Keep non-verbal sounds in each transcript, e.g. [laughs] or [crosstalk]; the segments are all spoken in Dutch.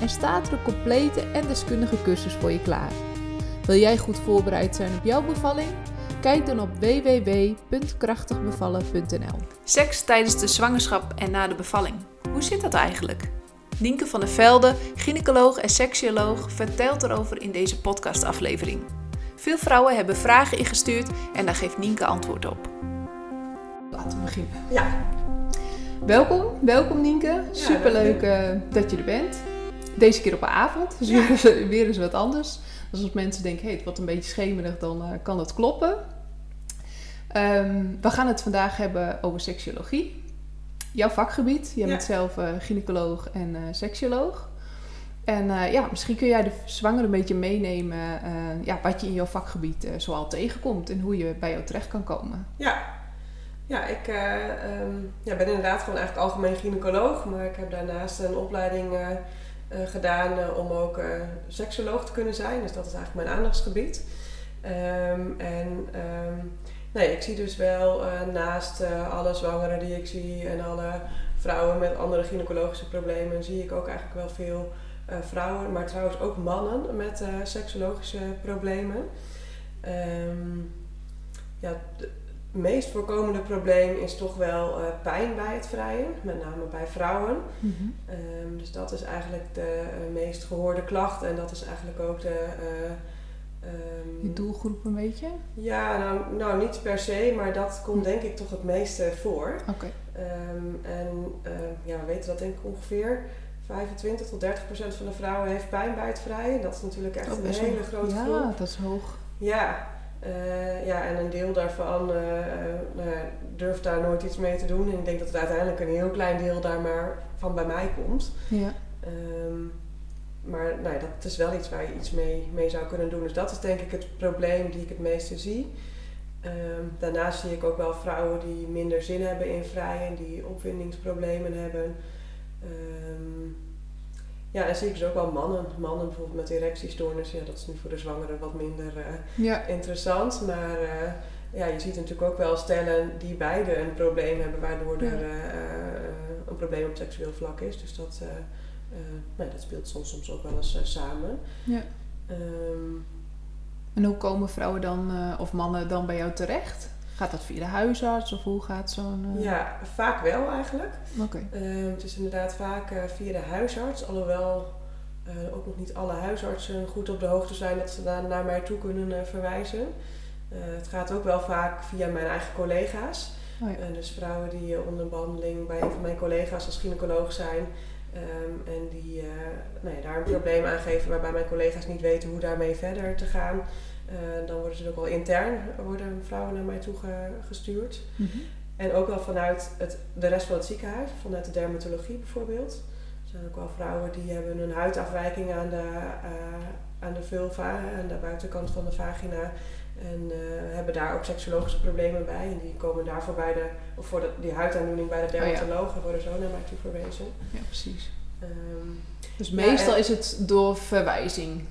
en staat er een complete en deskundige cursus voor je klaar. Wil jij goed voorbereid zijn op jouw bevalling? Kijk dan op www.krachtigbevallen.nl. Seks tijdens de zwangerschap en na de bevalling. Hoe zit dat eigenlijk? Nienke van der Velde, gynaecoloog en seksuoloog, vertelt erover in deze podcastaflevering. Veel vrouwen hebben vragen ingestuurd en daar geeft Nienke antwoord op. Laten we beginnen. Ja. Welkom, welkom Nienke. Superleuk uh, dat je er bent. Deze keer op een avond, dus ja. weer, weer eens wat anders. Dus als mensen denken, hey, het wordt een beetje schemerig, dan uh, kan dat kloppen. Um, we gaan het vandaag hebben over seksuologie. Jouw vakgebied. Jij ja. bent zelf uh, gynaecoloog en uh, seksuoloog. En ja, misschien kun jij de zwanger een beetje meenemen ja, wat je in jouw vakgebied zoal tegenkomt en hoe je bij jou terecht kan komen. Ja, ja ik um, ja, ben inderdaad gewoon eigenlijk algemeen gynaecoloog, maar ik heb daarnaast een opleiding gedaan uh, om ook uh, seksoloog te kunnen zijn. Dus dat is eigenlijk mijn aandachtsgebied. Um, en um, nee, ik zie dus wel naast alle zwangeren die ik zie en alle vrouwen met andere gynaecologische problemen, zie ik ook eigenlijk wel veel vrouwen, maar trouwens ook mannen met seksologische problemen. Um, ja, meest voorkomende probleem is toch wel uh, pijn bij het vrijen, met name bij vrouwen. Mm -hmm. um, dus dat is eigenlijk de uh, meest gehoorde klacht en dat is eigenlijk ook de. Uh, um, Je doelgroep een beetje? Ja, nou, nou niet per se, maar dat komt denk ik toch het meeste voor. Oké. Okay. Um, en ja, we weten dat denk ik ongeveer 25 tot 30 procent van de vrouwen heeft pijn bij het vrijen. Dat is natuurlijk echt oh, een hele grote ja, groep. Ja, dat is hoog. Ja, uh, ja, en een deel daarvan uh, uh, durft daar nooit iets mee te doen. En ik denk dat het uiteindelijk een heel klein deel daar maar van bij mij komt. Ja. Um, maar nou, dat is wel iets waar je iets mee, mee zou kunnen doen. Dus dat is denk ik het probleem die ik het meeste zie. Um, daarnaast zie ik ook wel vrouwen die minder zin hebben in vrijen, die opwindingsproblemen hebben. Ja, en zie ik dus ook wel mannen. Mannen bijvoorbeeld met erectiestoornissen. Ja, dat is nu voor de zwangeren wat minder uh, ja. interessant. Maar uh, ja, je ziet natuurlijk ook wel stellen die beide een probleem hebben, waardoor ja. er uh, een probleem op seksueel vlak is. Dus dat, nou, dat speelt soms, soms ook wel eens samen. Ja. Um, en hoe komen vrouwen dan, of mannen dan bij jou terecht? Gaat dat via de huisarts of hoe gaat zo'n... Uh... Ja, vaak wel eigenlijk. Okay. Uh, het is inderdaad vaak uh, via de huisarts, alhoewel ook nog niet alle huisartsen goed op de hoogte zijn dat ze daar naar mij toe kunnen verwijzen. het gaat ook wel vaak via mijn eigen collega's. Oh ja. dus vrouwen die onder behandeling bij een van mijn collega's als gynaecoloog zijn. Um, en die nou ja, daar een probleem aangeven waarbij mijn collega's niet weten hoe daarmee verder te gaan. Uh, dan worden ze ook wel intern worden vrouwen naar mij toe gestuurd. Mm -hmm. En ook wel vanuit het, de rest van het ziekenhuis, vanuit de dermatologie bijvoorbeeld. Er zijn ook wel vrouwen die hebben een huidafwijking aan de, uh, aan de vulva, aan de buitenkant van de vagina. En uh, hebben daar ook seksologische problemen bij. En die komen daarvoor bij de, of voor de, die huidaandoening bij de dermatoloog oh, ja. worden zo naar mij toe verwezen. Ja, precies. Um, dus meestal ja, is het door verwijzing?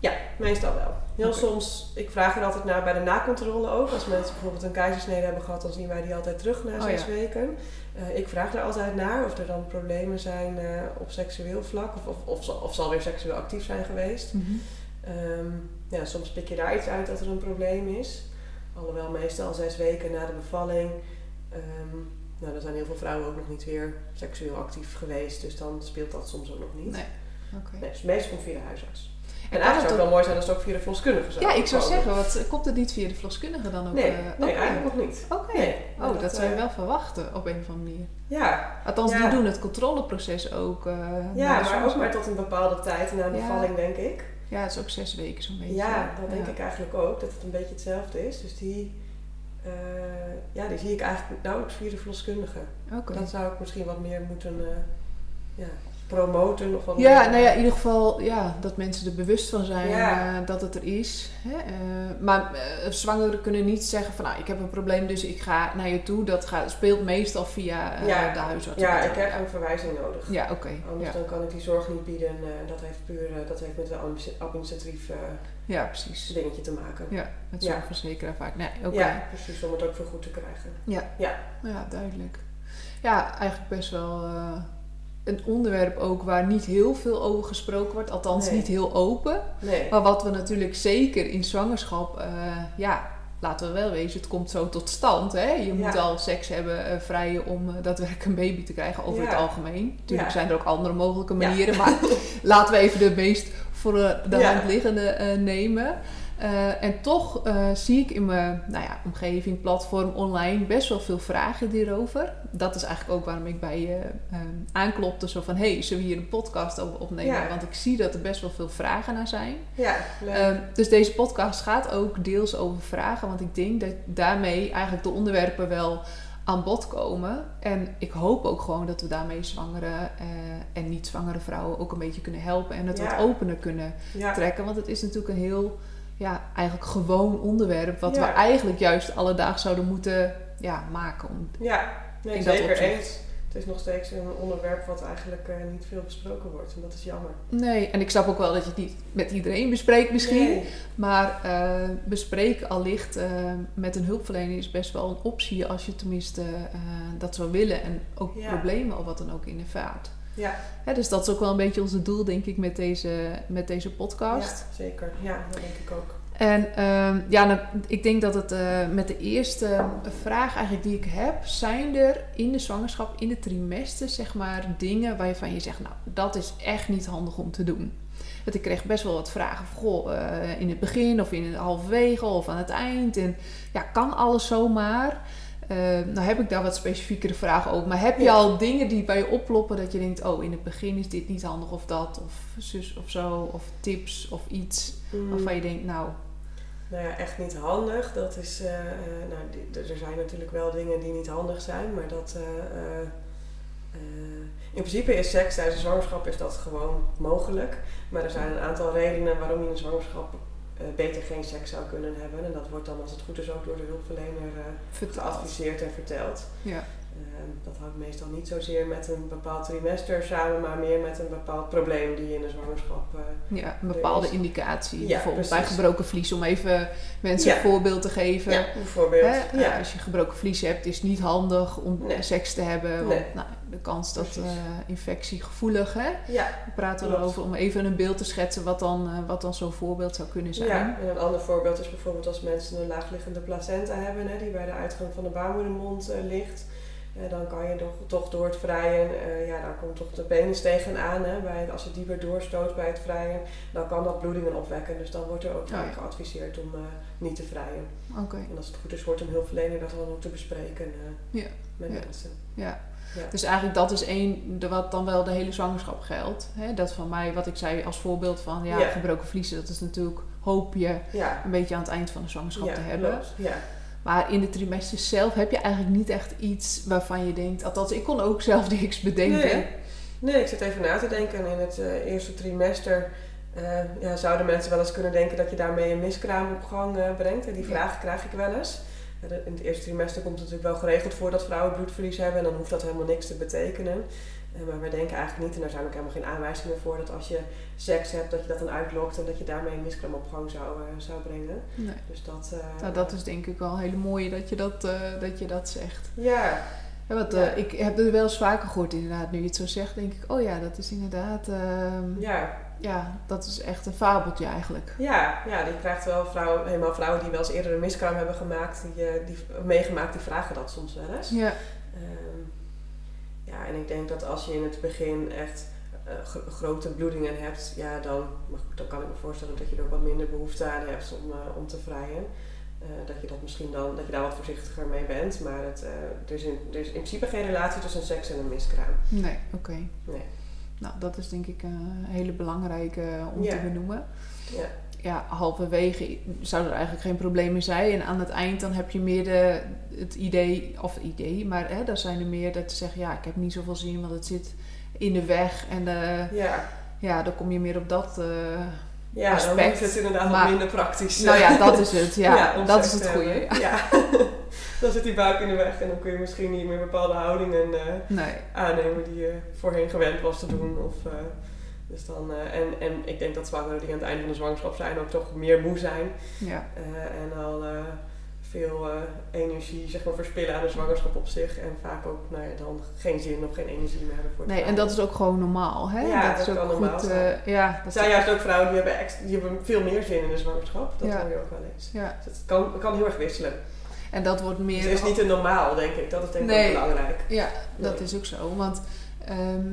Ja, meestal wel. Heel okay. soms, ik vraag er altijd naar bij de nakontrole ook. Als mensen bijvoorbeeld een keizersnede hebben gehad, dan zien wij die altijd terug na zes oh, ja. weken. Uh, ik vraag er altijd naar of er dan problemen zijn uh, op seksueel vlak of, of, of, of, ze alweer seksueel actief zijn geweest. Mm -hmm. um, ja, soms pik je daar iets uit dat er een probleem is. Alhoewel meestal zes weken na de bevalling. Um, nou, dan zijn heel veel vrouwen ook nog niet weer seksueel actief geweest. Dus dan speelt dat soms ook nog niet. Nee. Okay. nee dus meestal komt via de huisarts. En eigenlijk zou het wel mooi zijn als het ook via de verloskundige zou Ja, ik zou zeggen, wat, komt het niet via de verloskundige dan ook? Nee, uh, nee okay. eigenlijk nog niet. Oké. Okay. Nee, oh, dat, dat, zou je wel verwachten op een of andere manier. Ja. Althans, ja. die doen het controleproces ook. Uh, ja, maar ook maar tot een bepaalde tijd na bevalling, ja. denk ik. Ja, het is ook zes weken zo'n beetje. Ja, dat denk ik eigenlijk ook, dat het een beetje hetzelfde is. Dus die, uh, ja, die zie ik eigenlijk nauwelijks via de verloskundige. Okay. Dat zou ik misschien wat meer moeten, ja, promoten? Of wat Ja, nou ja, in ieder geval ja, dat mensen er bewust van zijn Ja. eh, dat het er is. Hè? Eh, maar eh, zwangeren kunnen niet zeggen van nou, ik heb een probleem, dus ik ga naar je toe. Dat gaat, speelt meestal via Ja. de huisarts. Ja, ik heb een verwijzing nodig. Ja, oké. Anders Ja. dan kan ik die zorg niet bieden. Dat heeft puur dat heeft met een administratief ja, precies. dingetje te maken. Ja, met Ja. zorgverzekeraar vaak. Nee, oké. Ja, precies, om het ook vergoed te krijgen. Ja, duidelijk. Ja, eigenlijk best wel een onderwerp ook waar niet heel veel over gesproken wordt. Althans, Nee. niet heel open. Nee. Maar wat we natuurlijk zeker in zwangerschap, eh, ja, laten we wel wezen, het komt zo tot stand. Hè? Je moet Ja. al seks hebben eh, vrijen om eh, daadwerkelijk een baby te krijgen over Ja. het algemeen. Natuurlijk Ja. zijn er ook andere mogelijke manieren, [laughs] maar laten we even de meest voor de, hand liggende nemen. Eh, en toch eh, zie ik in mijn nou ja, omgeving, platform, online best wel veel vragen hierover. Dat is eigenlijk ook waarom ik bij je eh, aanklopte. Zo van, hey, zullen we hier een podcast over opnemen? Ja. Want ik zie dat er best wel veel vragen naar zijn. Ja, leuk. Ehm, dus deze podcast gaat ook deels over vragen. Want ik denk dat daarmee eigenlijk de onderwerpen wel aan bod komen. En ik hoop ook gewoon dat we daarmee zwangere eh, en niet zwangere vrouwen ook een beetje kunnen helpen. En het Ja. wat opener kunnen ja. trekken. Want het is natuurlijk een heel, ja, eigenlijk gewoon onderwerp. Wat Ja. we eigenlijk juist alledaags zouden moeten ja, maken. Om, Ja, nee, zeker eens. Het is nog steeds een onderwerp wat eigenlijk eh, niet veel besproken wordt. En dat is jammer. nee, en ik snap ook wel dat je het niet met iedereen bespreekt misschien. Nee. Maar eh bespreken allicht eh, met een hulpverlener is best wel een optie als je tenminste dat zou willen en ook Ja. problemen of wat dan ook in ervaart. Ja, Hè, dus dat is ook wel een beetje onze doel, denk ik, met deze, met deze podcast. ja, zeker. Ja, dat denk ik ook. En ehm, ja, nou, ik denk dat het eh, met de eerste vraag eigenlijk die ik heb, zijn er in de zwangerschap, in de trimester, zeg maar, dingen waarvan je zegt, nou, dat is echt niet handig om te doen. Want ik kreeg best wel wat vragen van, goh, eh, in het begin of in het halverwege of aan het eind. En ja, kan alles zomaar? Eh, nou heb ik daar wat specifiekere vragen over. Maar heb je Ja. al dingen die bij je oploppen dat je denkt, oh, in het begin is dit niet handig of dat, of zus of zo, of tips of iets Mm. waarvan je denkt, nou, Nou ja, echt niet handig. Dat is, eh, eh, nou, die- er zijn natuurlijk wel dingen die niet handig zijn, maar dat. eh, in principe is seks tijdens een zwangerschap is dat gewoon mogelijk. Maar er zijn een aantal redenen waarom je een zwangerschap beter geen seks zou kunnen hebben. En dat wordt dan, als het goed is, ook door de hulpverlener eh, geadviseerd en verteld. Ja. Ehm, dat hangt meestal niet zozeer met een bepaald trimester samen, maar meer met een bepaald probleem die je in de zwangerschap eh, ja, een bepaalde indicatie. Ja, bijvoorbeeld bij gebroken vlies, om even mensen Ja. een voorbeeld te geven. ja, bijvoorbeeld. Hè, eh, Als je gebroken vlies hebt, is het niet handig om Nee. seks te hebben. Want Nee. nou, de kans dat Precies. eh, infectiegevoelig, hè? ja, We praten Klopt. erover om even een beeld te schetsen wat dan, eh, wat dan zo'n voorbeeld zou kunnen zijn. Ja, en een ander voorbeeld is bijvoorbeeld als mensen een laagliggende placenta hebben, hè, die bij de uitgang van de baarmoedermond eh, ligt. Dan kan je toch, toch door het vrijen, ja, daar komt toch de penis tegenaan. Hè, bij, het- als je dieper doorstoot bij het vrijen, dan kan dat bloedingen opwekken. Dus dan wordt er ook Oh ja. geadviseerd om niet te vrijen. Oké, En als het goed is, hoort een hulpverlener dat dan ook te bespreken Ja. met Ja. mensen. ja. Ja. Dus eigenlijk dat is één, de, wat dan wel de hele zwangerschap geldt. Hè? Dat van mij, wat ik zei als voorbeeld van ja, Ja. gebroken vliezen, dat is natuurlijk, hoop je, Ja, een beetje aan het eind van de zwangerschap te hebben. Maar in de trimester zelf heb je eigenlijk niet echt iets waarvan je denkt, althans ik kon ook zelf [laughs] niks bedenken. Nee. nee, ik zit even na te denken. In het eh, eerste trimester eh, ja, zouden mensen wel eens kunnen denken dat je daarmee een miskraam op gang eh, brengt. En die vraag krijg ik wel eens. In het eerste trimester komt het natuurlijk wel geregeld voor dat vrouwen bloedverlies hebben. En dan hoeft dat helemaal niks te betekenen. Eh, maar wij denken eigenlijk niet, en daar zijn ook helemaal geen aanwijzingen voor, dat als je seks hebt, dat je dat dan uitlokt en dat je daarmee een miskraam op gang zou, eh, zou brengen. Nee. Dus dat... eh, Nou, dat is denk ik wel een hele mooie dat je dat, dat, je dat zegt. Ja, Ja, want, Ja. ik heb er wel eens vaker gehoord inderdaad. Nu je het zo zegt, denk ik, oh ja, dat is inderdaad, ehm, ja. Ja, dat is echt een fabeltje eigenlijk. Ja, ja, die krijgt wel vrouwen, helemaal vrouwen die wel eens eerder een miskraam hebben gemaakt, die, eh, die, meegemaakt, die vragen dat soms wel eens. Ja, Ehm, ja, en ik denk dat als je in het begin echt eh, gro- grote bloedingen hebt, ja, dan, maar goed, dan kan ik me voorstellen dat je er wat minder behoefte aan hebt om, eh, om te vrijen. Dat je dat misschien dan, dat je daar wat voorzichtiger mee bent. Maar het, er, is in, er is in principe geen relatie tussen seks en een miskraam. nee, oké. Nee. Nou, dat is denk ik een hele belangrijke om Ja. te benoemen. Ja. Ja, halverwege zou er eigenlijk geen probleem meer zijn. En aan het eind dan heb je meer de, het idee, of idee, maar hè, daar zijn er meer dat ze zeggen, ja, ik heb niet zoveel zin, want het zit in de weg. En eh, Ja, ja, dan kom je meer op dat... eh, ja dan Aspect. is het inderdaad Maar- minder praktisch. nou ja, dat is het. Ja, [laughs] dat is het goede. Ja. [laughs] Dan zit die buik in de weg en dan kun je misschien niet meer bepaalde houdingen Nee. aannemen die je voorheen gewend was te doen. Of, eh, dus dan, eh, en, en ik denk dat zwangeren die aan het einde van de zwangerschap zijn ook toch meer moe zijn. Ja. en al veel energie zeg maar, verspillen aan de zwangerschap op zich. En vaak ook nou ja, dan geen zin of geen energie meer hebben voor het Nee, en dat is ook gewoon normaal. Hè? Ja, dat is dat ook kan normaal goed. ja, Er dat zijn juist ook vrouwen die hebben, die hebben veel meer zin in de zwangerschap. Dat Ja. hoor je ook wel eens. ja. Dus het kan, het kan heel erg wisselen. En dat wordt meer. Dus het is niet een normaal, denk ik. Dat is denk ik Nee. ook belangrijk. Ja, dat is ook zo. Want ehm,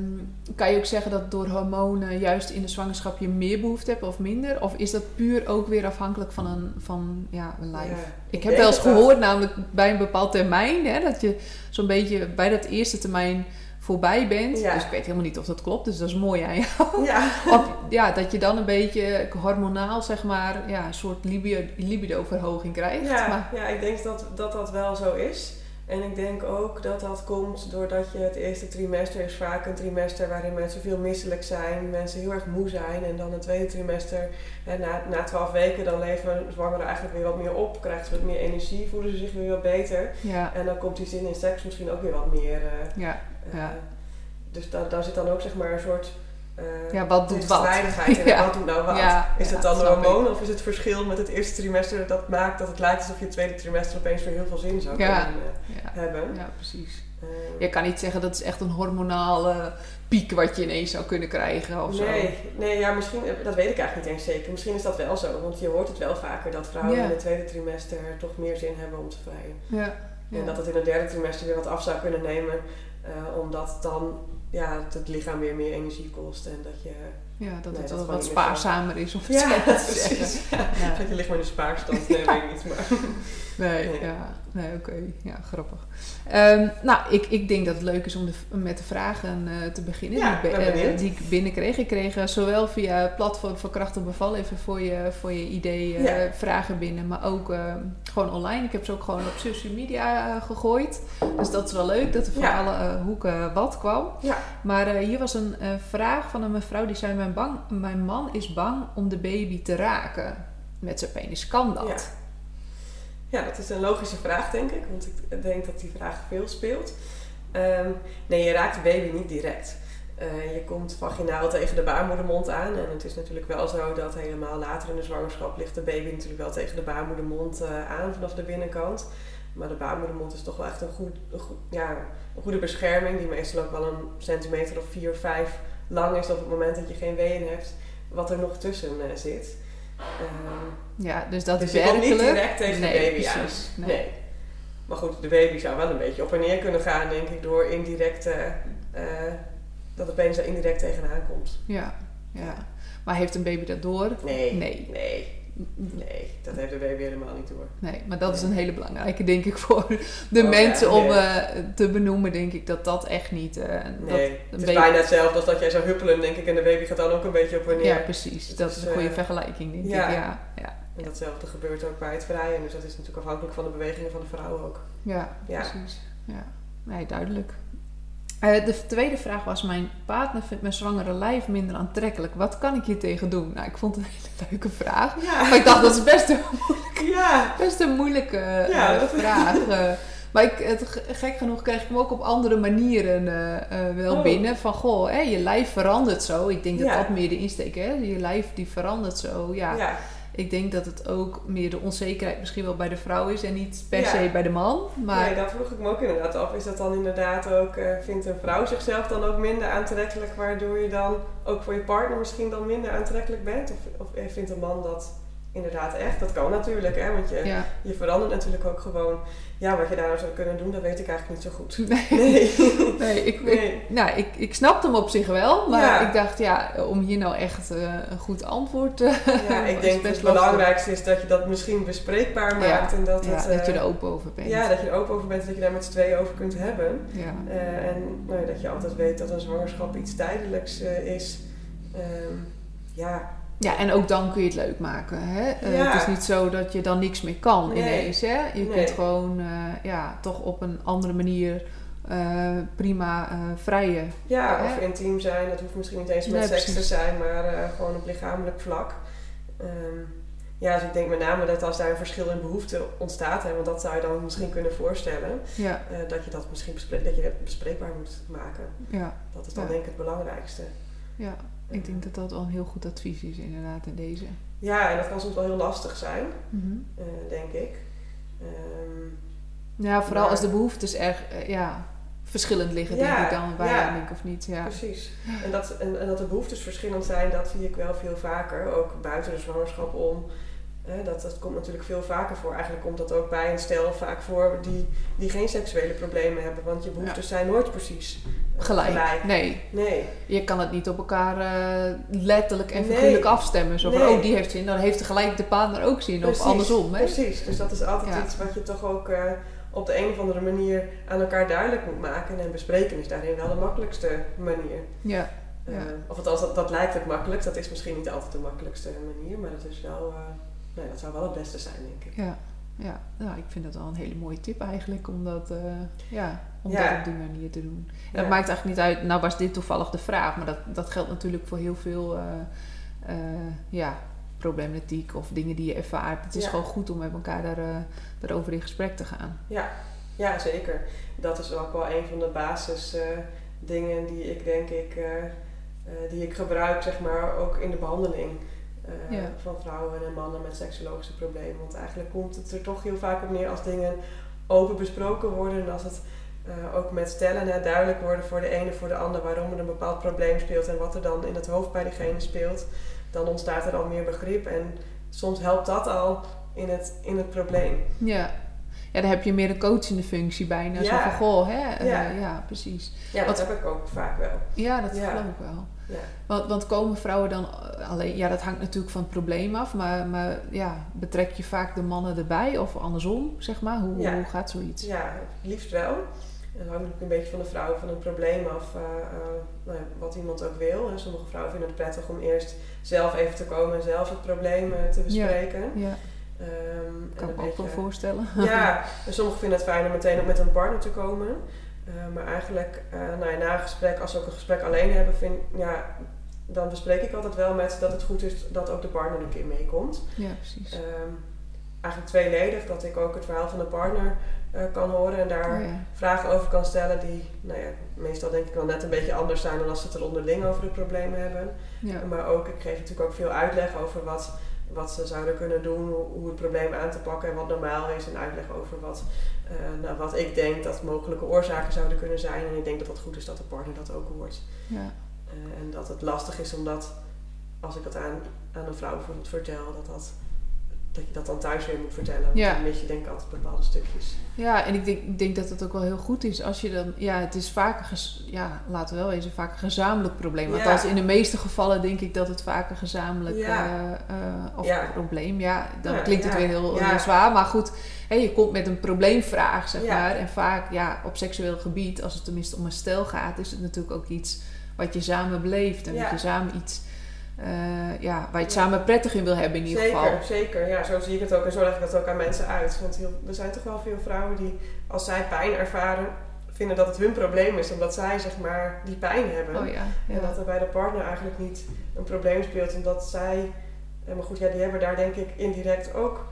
kan je ook zeggen dat door hormonen juist in de zwangerschap je meer behoefte hebt of minder? Of is dat puur ook weer afhankelijk van een, van, ja, een lijf? Ja, Ik heb wel eens wel. gehoord, namelijk bij een bepaald termijn, hè, dat je zo'n beetje bij dat eerste termijn voorbij bent. Ja. Dus ik weet helemaal niet of dat klopt, dus dat is mooi aan jou. Ja, [laughs] Of ja, dat je dan een beetje hormonaal, zeg maar, ja, een soort libido, libido-verhoging krijgt. ja, Maar, ja, ik denk dat, dat dat wel zo is. En ik denk ook dat dat komt doordat je het eerste trimester is vaak een trimester waarin mensen veel misselijk zijn, mensen heel erg moe zijn. En dan het tweede trimester, hè, na, na 12 weken, dan leven zwangeren eigenlijk weer wat meer op, krijgen ze wat meer energie, voelen ze zich weer wat beter. ja, En dan komt die zin in seks misschien ook weer wat meer. eh, ja, Ja. Dus da daar zit dan ook zeg maar een soort. eh ja, wat doet wat? [laughs] Ja. Wat doet nou wat? Ja, is het dan de hormoon of is het verschil met het eerste trimester dat maakt dat het lijkt alsof je het tweede trimester opeens weer heel veel zin zou kunnen eh, Ja, hebben? ja, precies. Eh, Je kan niet zeggen dat is echt een hormonale piek wat je ineens zou kunnen krijgen of zo. nee, nee, ja, misschien, eh, dat weet ik eigenlijk niet eens zeker. Misschien is dat wel zo, want je hoort het wel vaker dat vrouwen in het tweede trimester toch meer zin hebben om te vrijen. Ja, ja. En dat het in het derde trimester weer wat af zou kunnen nemen, eh, omdat dan ja, het, het lichaam weer meer energie kost en dat je ja, dat Nee, het dat wel wat spaarzamer is of Ja, [laughs] zeggen. precies. Ja. Ja. Dat je ligt maar in de spaarstand, nee, weet ik niet. Maar... Nee, Nee. ja, nee, oké. Ja, grappig. Ehm, nou, ik, ik denk dat het leuk is om de, met de vragen eh, te beginnen Ja, die, ik be- ben eh, die ik binnenkreeg. Ik kreeg zowel via het platform van Kracht en Beval even voor je, voor je idee eh, Ja. vragen binnen, maar ook eh, gewoon online. Ik heb ze ook gewoon op social media gegooid. Dus dat is wel leuk dat er van Ja. alle hoeken wat kwam. Ja. Maar hier was een vraag van een mevrouw die zei: mijn, bang, mijn man is bang om de baby te raken met zijn penis. Kan dat? Ja. Dat is een logische vraag, denk ik. Want ik denk dat die vraag veel speelt. Ehm, nee, je raakt de baby niet direct. Eh, je komt vaginaal tegen de baarmoedermond aan. En het is natuurlijk wel zo dat helemaal later in de zwangerschap ligt de baby natuurlijk wel tegen de baarmoedermond eh, aan vanaf de binnenkant. Maar de baarmoedermond is toch wel echt een, goed, ja, goede bescherming. Die meestal ook wel een centimeter of 4, 5 lang is op het moment dat je geen weeën hebt. Wat er nog tussen eh, zit. Ja, dus dat dus is je komt werkelijk... niet direct tegen nee, de baby aan. precies. Nee. Nee. Maar goed, de baby zou wel een beetje op en neer kunnen gaan, denk ik, door indirect, eh, eh, dat de penis er indirect tegenaan komt. Ja, ja. Maar heeft een baby dat door? Nee. Nee. Nee. Nee, dat heeft de baby helemaal niet door. Nee, maar dat is een hele belangrijke, denk ik, voor de Oh, mensen ja, om eh, te benoemen, denk ik, dat dat echt niet... Nee, dat het is baby- bijna hetzelfde als dat jij zou huppelen, denk ik, en de baby gaat dan ook een beetje op en neer. Ja, precies. Het Dat is, is een goede vergelijking, denk ja. ik. Ja, ja, En datzelfde gebeurt ook bij het vrijen, dus dat is natuurlijk afhankelijk van de bewegingen van de vrouw ook. ja, Ja. precies. Ja. Nee, duidelijk. Eh, de tweede vraag was: Mijn partner vindt mijn zwangere lijf minder aantrekkelijk. Wat kan ik hier tegen doen? Nou, ik vond het een hele leuke vraag. Ja, Maar ik dacht, dat is best een ja. Best een moeilijke eh, Ja, vraag. eh. maar ik, het, ge- gek genoeg kreeg ik hem ook op andere manieren wel Oh. binnen. Van goh, hè, je lijf verandert zo. Ik denk dat dat meer de insteek is. Je lijf die verandert zo. Ja. Ik denk dat het ook meer de onzekerheid misschien wel bij de vrouw is en niet per Ja. se bij de man. Maar Nee, dat vroeg ik me ook inderdaad af. Is dat dan inderdaad ook, eh, vindt een vrouw zichzelf dan ook minder aantrekkelijk, waardoor je dan ook voor je partner misschien dan minder aantrekkelijk bent? Of, of eh, vindt een man dat inderdaad echt? Dat kan natuurlijk, hè? Want je, ja. je verandert natuurlijk ook gewoon. Ja, wat je daar nou zou kunnen doen, dat weet ik eigenlijk niet zo goed. Nee, [laughs] Nee. [laughs] nee, ik, Nee. Ik, nou, ik, ik snapte hem op zich wel. Maar Ja. ik dacht, ja, om hier nou echt eh, een goed antwoord te Ja, ik [laughs] is denk dat het belangrijkste is dat je dat misschien bespreekbaar Ja. maakt. En dat, ja, het, dat je eh, er open over bent. ja, dat je er open over bent en dat je daar met z'n tweeën over kunt hebben. ja. Eh, en nou, dat je altijd weet dat een zwangerschap iets tijdelijks eh, is. Ehm, ja, Ja, en ook dan kun je het leuk maken. Hè? Eh, het is niet zo dat je dan niks meer kan Nee. ineens. Hè? Je Nee. kunt gewoon eh, ja, toch op een andere manier eh, prima vrije. Ja, of intiem zijn. Dat hoeft misschien niet eens met Nee, seks te zijn, maar gewoon op lichamelijk vlak. Ehm, ja, dus ik denk met name dat als daar een verschil in behoefte ontstaat, hè, want dat zou je dan misschien kunnen voorstellen, Ja, dat je dat misschien dat je het bespreekbaar moet maken. ja, Dat is dan denk ik het belangrijkste. ja. Ik denk dat dat een heel goed advies is inderdaad in deze. Ja, en dat kan soms wel heel lastig zijn, Mhm. eh, denk ik. Ehm, Ja, vooral Maar- als de behoeftes erg eh, ja, verschillend liggen, Ja, denk ik dan waar ja. denkt of niet. Ja. Precies. En dat, en, en dat de behoeftes verschillend zijn, dat zie ik wel veel vaker. Ook buiten de zwangerschap om. Dat, dat komt natuurlijk veel vaker voor. Eigenlijk komt dat ook bij een stel vaak voor die, die geen seksuele problemen hebben. Want je behoeftes zijn nooit precies Gelijk. Nee, Nee. je kan het niet op elkaar eh, letterlijk en Nee. figuurlijk afstemmen. Zo van, Nee. oh, die heeft zin, dan heeft gelijk de partner ook zin. Precies, Of andersom, hè? Precies. Dus dat is altijd Ja. iets wat je toch ook eh, op de een of andere manier aan elkaar duidelijk moet maken. En bespreken is daarin wel de makkelijkste manier. Ja, Eh, Ja. Of althans, dat, dat lijkt het makkelijkst. Dat is misschien niet altijd de makkelijkste manier, maar dat is wel, eh, nee, dat zou wel het beste zijn, denk ik. ja, ja. Nou, ik vind dat wel een hele mooie tip eigenlijk, om dat, eh, ja, om Ja. dat op die manier te doen. En Ja. Het maakt eigenlijk niet uit, nou was dit toevallig de vraag, maar dat, dat geldt natuurlijk voor heel veel, eh, eh, ja, problematiek of dingen die je ervaart. Het is Ja. gewoon goed om met elkaar daar, daarover in gesprek te gaan. Ja, ja, zeker. Dat is ook wel een van de basis eh, dingen die ik denk ik, die ik gebruik, zeg maar, ook in de behandeling. Eh, Ja. van vrouwen en mannen met seksologische problemen. Want eigenlijk komt het er toch heel vaak op neer als dingen open besproken worden en als het eh, ook met stellen hè, duidelijk worden voor de ene voor de ander waarom er een bepaald probleem speelt en wat er dan in het hoofd bij diegene speelt, dan ontstaat er al meer begrip en soms helpt dat al in het, in het probleem. Ja. Ja, daar heb je meer een coachende functie bijna. Zo Ja. van, goh, hè? eh, Ja. ja, precies. Ja, dat heb ik ook vaak wel. Ja, dat geloof ik wel. Ja. Want, want komen vrouwen dan eh, alleen... Ja, dat hangt natuurlijk van het probleem af. Maar, maar ja, betrek je vaak de mannen erbij? Of andersom, zeg maar? Hoe, hoe gaat zoiets? Ja, het liefst wel. En dat hangt natuurlijk een beetje van de vrouw van het probleem af, eh, nou wat iemand ook wil. En sommige vrouwen vinden het prettig om eerst zelf even te komen en zelf het probleem te bespreken. Ja, en kan ik me ook wel voorstellen. Ja, en [laughs] sommigen vinden het fijn om meteen ook met een partner te komen. Eh, maar eigenlijk, eh, nou ja, na een gesprek, als we ook een gesprek alleen hebben, vind, ja, dan bespreek ik altijd wel met dat het goed is dat ook de partner een keer meekomt. Ja, precies. Ehm, eigenlijk tweeledig, dat ik ook het verhaal van de partner eh, kan horen en daar Oh, ja. vragen over kan stellen die, nou ja, meestal denk ik wel net een beetje anders zijn dan als ze het er onderling over de problemen hebben. Ja. Maar ook, ik geef natuurlijk ook veel uitleg over wat, wat ze zouden kunnen doen, hoe, het probleem aan te pakken en wat normaal is. En uitleg over wat, eh, nou, wat ik denk dat mogelijke oorzaken zouden kunnen zijn. En ik denk dat het goed is dat de partner dat ook hoort. ja. Eh, en dat het lastig is omdat, als ik dat aan, aan een vrouw bijvoorbeeld vertel, dat, dat, dat je dat dan thuis weer moet vertellen. Want Ja. dan mis je denk ik altijd bepaalde stukjes. Ja, en ik denk, ik denk dat het ook wel heel goed is als je dan... Ja, het is vaak een, ja, laten we wel eens, vaak een gezamenlijk probleem. Ja. Althans, in de meeste gevallen denk ik dat het vaak een gezamenlijk Ja. eh, eh, of Ja. probleem... Ja, dan klinkt het weer heel, zwaar. Maar goed, hè, je komt met een probleemvraag, zeg maar. En vaak, ja, op seksueel gebied, als het tenminste om een stel gaat... is het natuurlijk ook iets wat je samen beleeft. En dat je samen iets... eh, ja, waar je het Ja. samen prettig in wil hebben in ieder zeker, geval. zeker. Ja, zo zie ik het ook en zo leg ik dat ook aan mensen uit. Want heel, er zijn toch wel veel vrouwen die, als zij pijn ervaren, vinden dat het hun probleem is, omdat zij zeg maar die pijn hebben. Oh ja, En dat er bij de partner eigenlijk niet een probleem speelt, omdat zij, eh, maar goed, ja, die hebben daar denk ik indirect ook.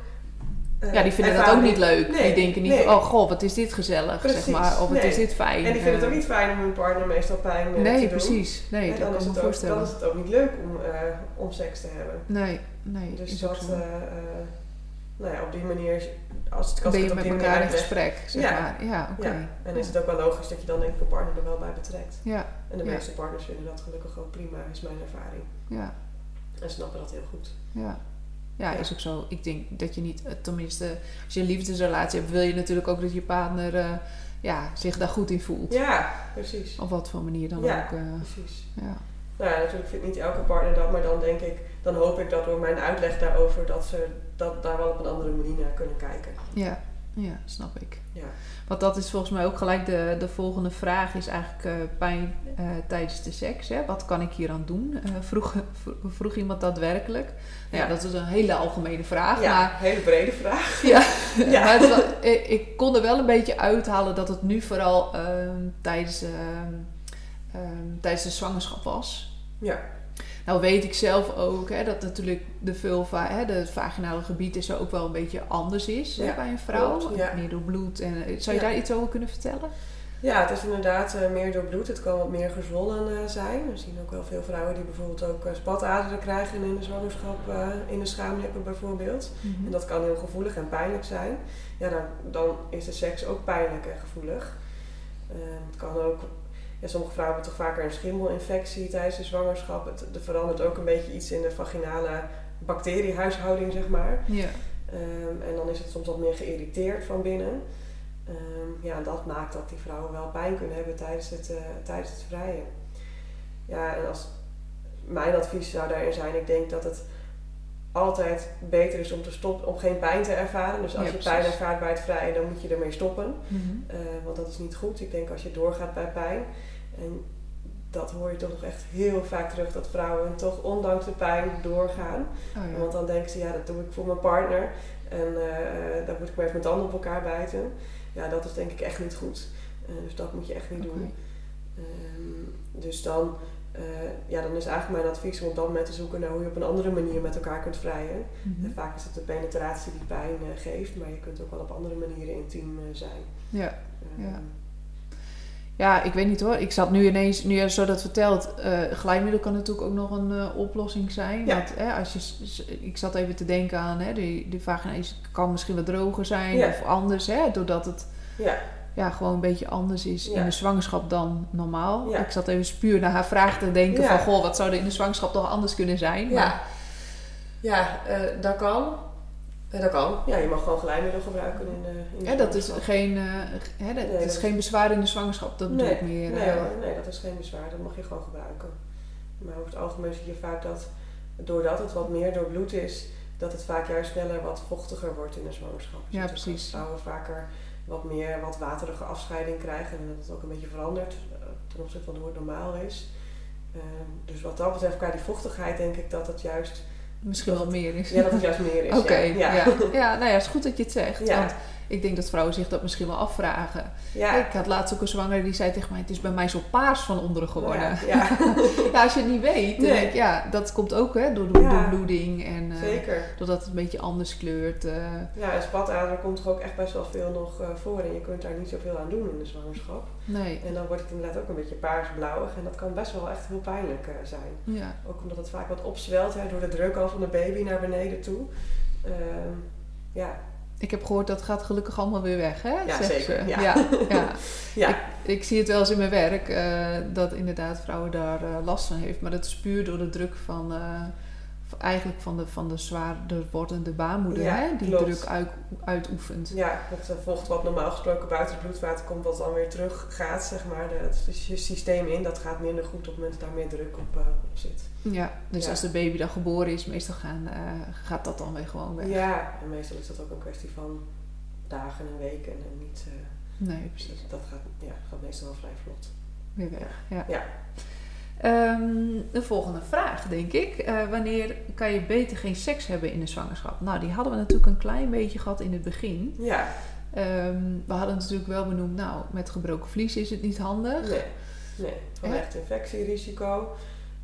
Eh, Ja, die vinden dat ook niet leuk. Nee, die denken niet, nee. oh god, wat is dit gezellig, Precies, zeg maar. Of wat nee. is dit fijn. En die vinden het Eh, ook niet fijn om hun partner meestal pijn eh, te Nee, doen. precies. Nee, En dat dan kan is, ik me voorstellen. dan is het ook niet leuk om, eh, om seks te hebben. Nee, nee. Dus dat, eh, eh, nou ja, op die manier, als, het, als ben je het met elkaar in gesprek, zeg Ja. maar. Ja, oké. Ja, en is het ook wel logisch dat je dan denk ik een partner er wel bij betrekt. Ja, En de meeste partners vinden dat gelukkig ook prima, is mijn ervaring. ja, En snappen dat heel goed. ja. Ja, Ja. is ook zo. Ik denk dat je niet, eh, tenminste, als je een liefdesrelatie hebt, wil je natuurlijk ook dat je partner eh, ja, zich daar goed in voelt. Ja, precies. Op wat voor manier dan Ja. ook. eh, precies. ja. Nou ja, natuurlijk vindt niet elke partner dat, maar dan denk ik, dan hoop ik dat door mijn uitleg daarover, dat ze dat daar wel op een andere manier naar kunnen kijken. Ja, Ja, snap ik. Ja. Want dat is volgens mij ook gelijk de, de volgende vraag, is eigenlijk eh, pijn eh, tijdens de seks. Hè? Wat kan ik hier aan doen? Eh, vroeg, vroeg iemand daadwerkelijk. Nou ja, dat is een hele algemene vraag. Ja, Maar, een hele brede vraag. [laughs] ja, [laughs] Ja. maar ik, ik kon er wel een beetje uithalen dat het nu vooral ehm, tijdens, ehm, ehm, tijdens de zwangerschap was. Ja. Nou weet ik zelf ook hè, dat natuurlijk de vulva, hè, de vaginale gebied is ook wel een beetje anders is hè, bij een vrouw. klopt, ja. Meer door bloed. En, eh, zou je daar iets over kunnen vertellen? Ja, het is inderdaad eh, meer door bloed. Het kan wat meer gezwollen eh, zijn. We zien ook wel veel vrouwen die bijvoorbeeld ook spataderen krijgen in de zwangerschap, in de schaamlippen bijvoorbeeld. En dat kan heel gevoelig en pijnlijk zijn. Ja, dan, dan is de seks ook pijnlijk en gevoelig. Eh, het kan ook, ja, sommige vrouwen hebben toch vaker een schimmelinfectie tijdens de zwangerschap. Het, er verandert ook een beetje iets in de vaginale bacteriehuishouding, zeg maar. Ja. Ehm, en dan is het soms wat meer geïrriteerd van binnen. Ehm, ja, dat maakt dat die vrouwen wel pijn kunnen hebben tijdens het, eh, tijdens het vrijen. Ja, en als mijn advies zou daarin zijn, ik denk dat het altijd beter is om te stoppen, om geen pijn te ervaren. Dus als Ja, je pijn ervaart bij het vrijen, dan moet je ermee stoppen. Eh, want dat is niet goed. Ik denk als je doorgaat bij pijn. En dat hoor je toch nog echt heel vaak terug, dat vrouwen toch ondanks de pijn doorgaan. Oh, ja. Want dan denken ze, ja, dat doe ik voor mijn partner. En eh daar moet ik maar even mijn tanden op elkaar bijten. Ja, dat is denk ik echt niet goed. Eh, dus dat moet je echt niet doen. Ehm, dus dan, eh, ja, dan is eigenlijk mijn advies om op dat moment te zoeken naar hoe je op een andere manier met elkaar kunt vrijen. Mhm. En vaak is het de penetratie die pijn geeft, maar je kunt ook wel op andere manieren intiem zijn. Ja. Ehm, Ja. Ja, ik weet niet hoor. Ik zat nu ineens, nu je zo dat vertelt, eh glijmiddel kan natuurlijk ook nog een eh, oplossing zijn. Ja. Want hè, als je, ik zat even te denken aan, hè, die, die vagina kan misschien wat droger zijn Ja. of anders, hè, doordat het Ja, ja, gewoon een beetje anders is Ja. in de zwangerschap dan normaal. Ja. Ik zat even puur naar haar vraag te denken Ja. van, goh, wat zou er in de zwangerschap toch anders kunnen zijn? ja. Maar- ja eh, dat kan. Eh, dat kan. Ja, je mag gewoon glijmiddel gebruiken in, de in de dat is geen, eh, hè, dat, Nee, is geen bezwaar in de zwangerschap, dat Nee, ik meer. Nee, eh, nee, dat is geen bezwaar. Dat mag je gewoon gebruiken. Maar over het algemeen zie je vaak dat doordat het wat meer door bloed is, dat het vaak juist sneller wat vochtiger wordt in de zwangerschap. Ja, ook precies. Dat vrouwen vaker wat meer, wat waterige afscheiding krijgen en dat het ook een beetje verandert eh, ten opzichte van hoe het normaal is. Ehm, dus wat dat betreft, qua die vochtigheid, denk ik dat het juist, Misschien wel meer is. ja, dat het juist meer is. [laughs] Oké, ja. ja. Ja. nou ja, het is goed dat je het zegt. Ja. Want ik denk dat vrouwen zich dat misschien wel afvragen. Ja. Ik had laatst ook een zwangere die zei tegen mij: Het is bij mij zo paars van onderen geworden. Ja, [laughs] Ja, als je het niet weet, dan Nee. denk ik, ja, dat komt ook hè, door de Ja. doorbloeding en eh, zeker. doordat het een beetje anders kleurt. eh. Ja, en spatader komt toch ook echt best wel veel nog eh, voor en je kunt daar niet zoveel aan doen in de zwangerschap. nee. En dan wordt het inderdaad ook een beetje paarsblauwig en dat kan best wel echt heel pijnlijk zijn. Ja. Ook omdat het vaak wat opzwelt hè, door de druk al van de baby naar beneden toe. Ehm, ja, Ik heb gehoord dat gaat gelukkig allemaal weer weg, hè? Ja, zeker, ze. ja. ja, ja. [laughs] ja, Ik, ik zie het wel eens in mijn werk eh, dat inderdaad vrouwen daar eh, last van heeft. Maar dat is puur door de druk van, eh, eigenlijk van de, van de zwaarder wordende baarmoeder, Ja, hè? die klopt. druk uit, uitoefent. ja, het eh, vocht wat normaal gesproken buiten het bloedvaten komt, wat dan weer terug gaat, zeg maar. De, het is je systeem in, dat gaat minder goed op het moment dat daar meer druk op, eh, op zit. Ja, dus Ja. als de baby dan geboren is, meestal gaan, eh, gaat dat dan weer gewoon weg. Ja, en meestal is dat ook een kwestie van dagen en weken en niet... Nee, precies. dus dat gaat, ja, gaat meestal wel vrij vlot. Weer weg. Ja. Ja. Ehm, de volgende vraag, denk ik. Eh, wanneer kan je beter geen seks hebben in de zwangerschap? Nou, die hadden we natuurlijk een klein beetje gehad in het begin. Ja, Ehm, we hadden natuurlijk wel benoemd, nou, met gebroken vlies is het niet handig. nee. Nee, vanwege infectierisico.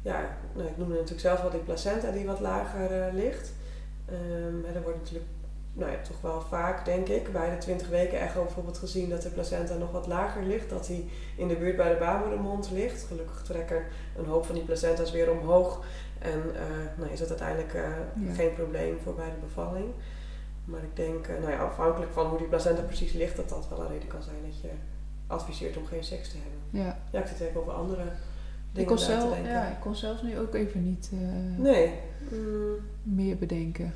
Ja, nou, ik noemde natuurlijk zelf al die placenta die wat lager eh, ligt. Ehm, en er wordt natuurlijk nou ja, toch wel vaak, denk ik, bij de 20 weken echo bijvoorbeeld gezien dat de placenta nog wat lager ligt. Dat die in de buurt bij de baarmoedermond ligt. Gelukkig trekken een hoop van die placenta's weer omhoog. En eh, nou, is dat uiteindelijk eh, Ja. geen probleem voor bij de bevalling. Maar ik denk, eh, nou ja, afhankelijk van hoe die placenta precies ligt, dat dat wel een reden kan zijn dat je adviseert om geen seks te hebben. Ja. Ja, ik zit even over andere Ik dingen kon, zelf, denken. ja, ik kon zelfs nu ook even niet eh, Nee. Mm, meer bedenken.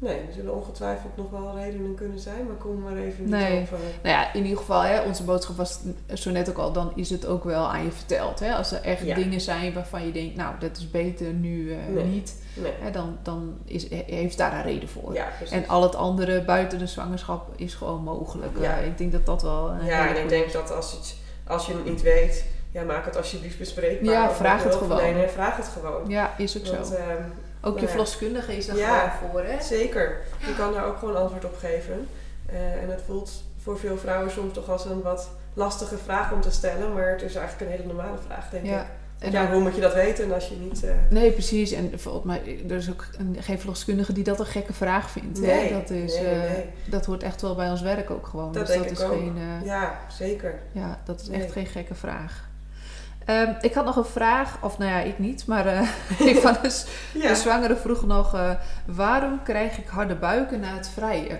Nee, er zullen ongetwijfeld nog wel redenen kunnen zijn, maar kom maar even niet Nee. over. Nou ja, in ieder geval, hè, onze boodschap was zo net ook al, dan is het ook wel aan je verteld. Hè? Als er echt Ja. dingen zijn waarvan je denkt, nou, dat is beter nu eh, Nee. niet, Nee. hè, dan, dan is, heeft daar een reden voor. Ja. En al het andere buiten de zwangerschap is gewoon mogelijk. Ja. Eh, ik denk dat dat wel een ja, en ik denk dat als, iets, als je het niet weet, ja, maak het alsjeblieft bespreekbaar. Ja, vraag het gewoon. Nee, vraag het gewoon. Ja, is ook Want, zo. ehm, Ook je verloskundige is er Ja. gewoon voor, hè? zeker, je kan daar ook gewoon antwoord op geven. Eh, en het voelt voor veel vrouwen soms toch als een wat lastige vraag om te stellen, maar het is eigenlijk een hele normale vraag, denk Ja. ik. En ja, hoe moet je dat weten als je niet... eh, Nee, precies. En volgens mij, er is ook een, geen verloskundige die dat een gekke vraag vindt. Nee, hè? Dat, is, nee, eh, nee. dat hoort echt wel bij ons werk ook gewoon. Dat dus denk dat ik is ook. geen. eh, ja, zeker. Ja, dat is echt geen gekke vraag. Ehm, ik had nog een vraag, of nou ja, ik niet, maar [laughs] een van de, Ja. de zwangere vroeg nog: eh, waarom krijg ik harde buiken na het vrijen?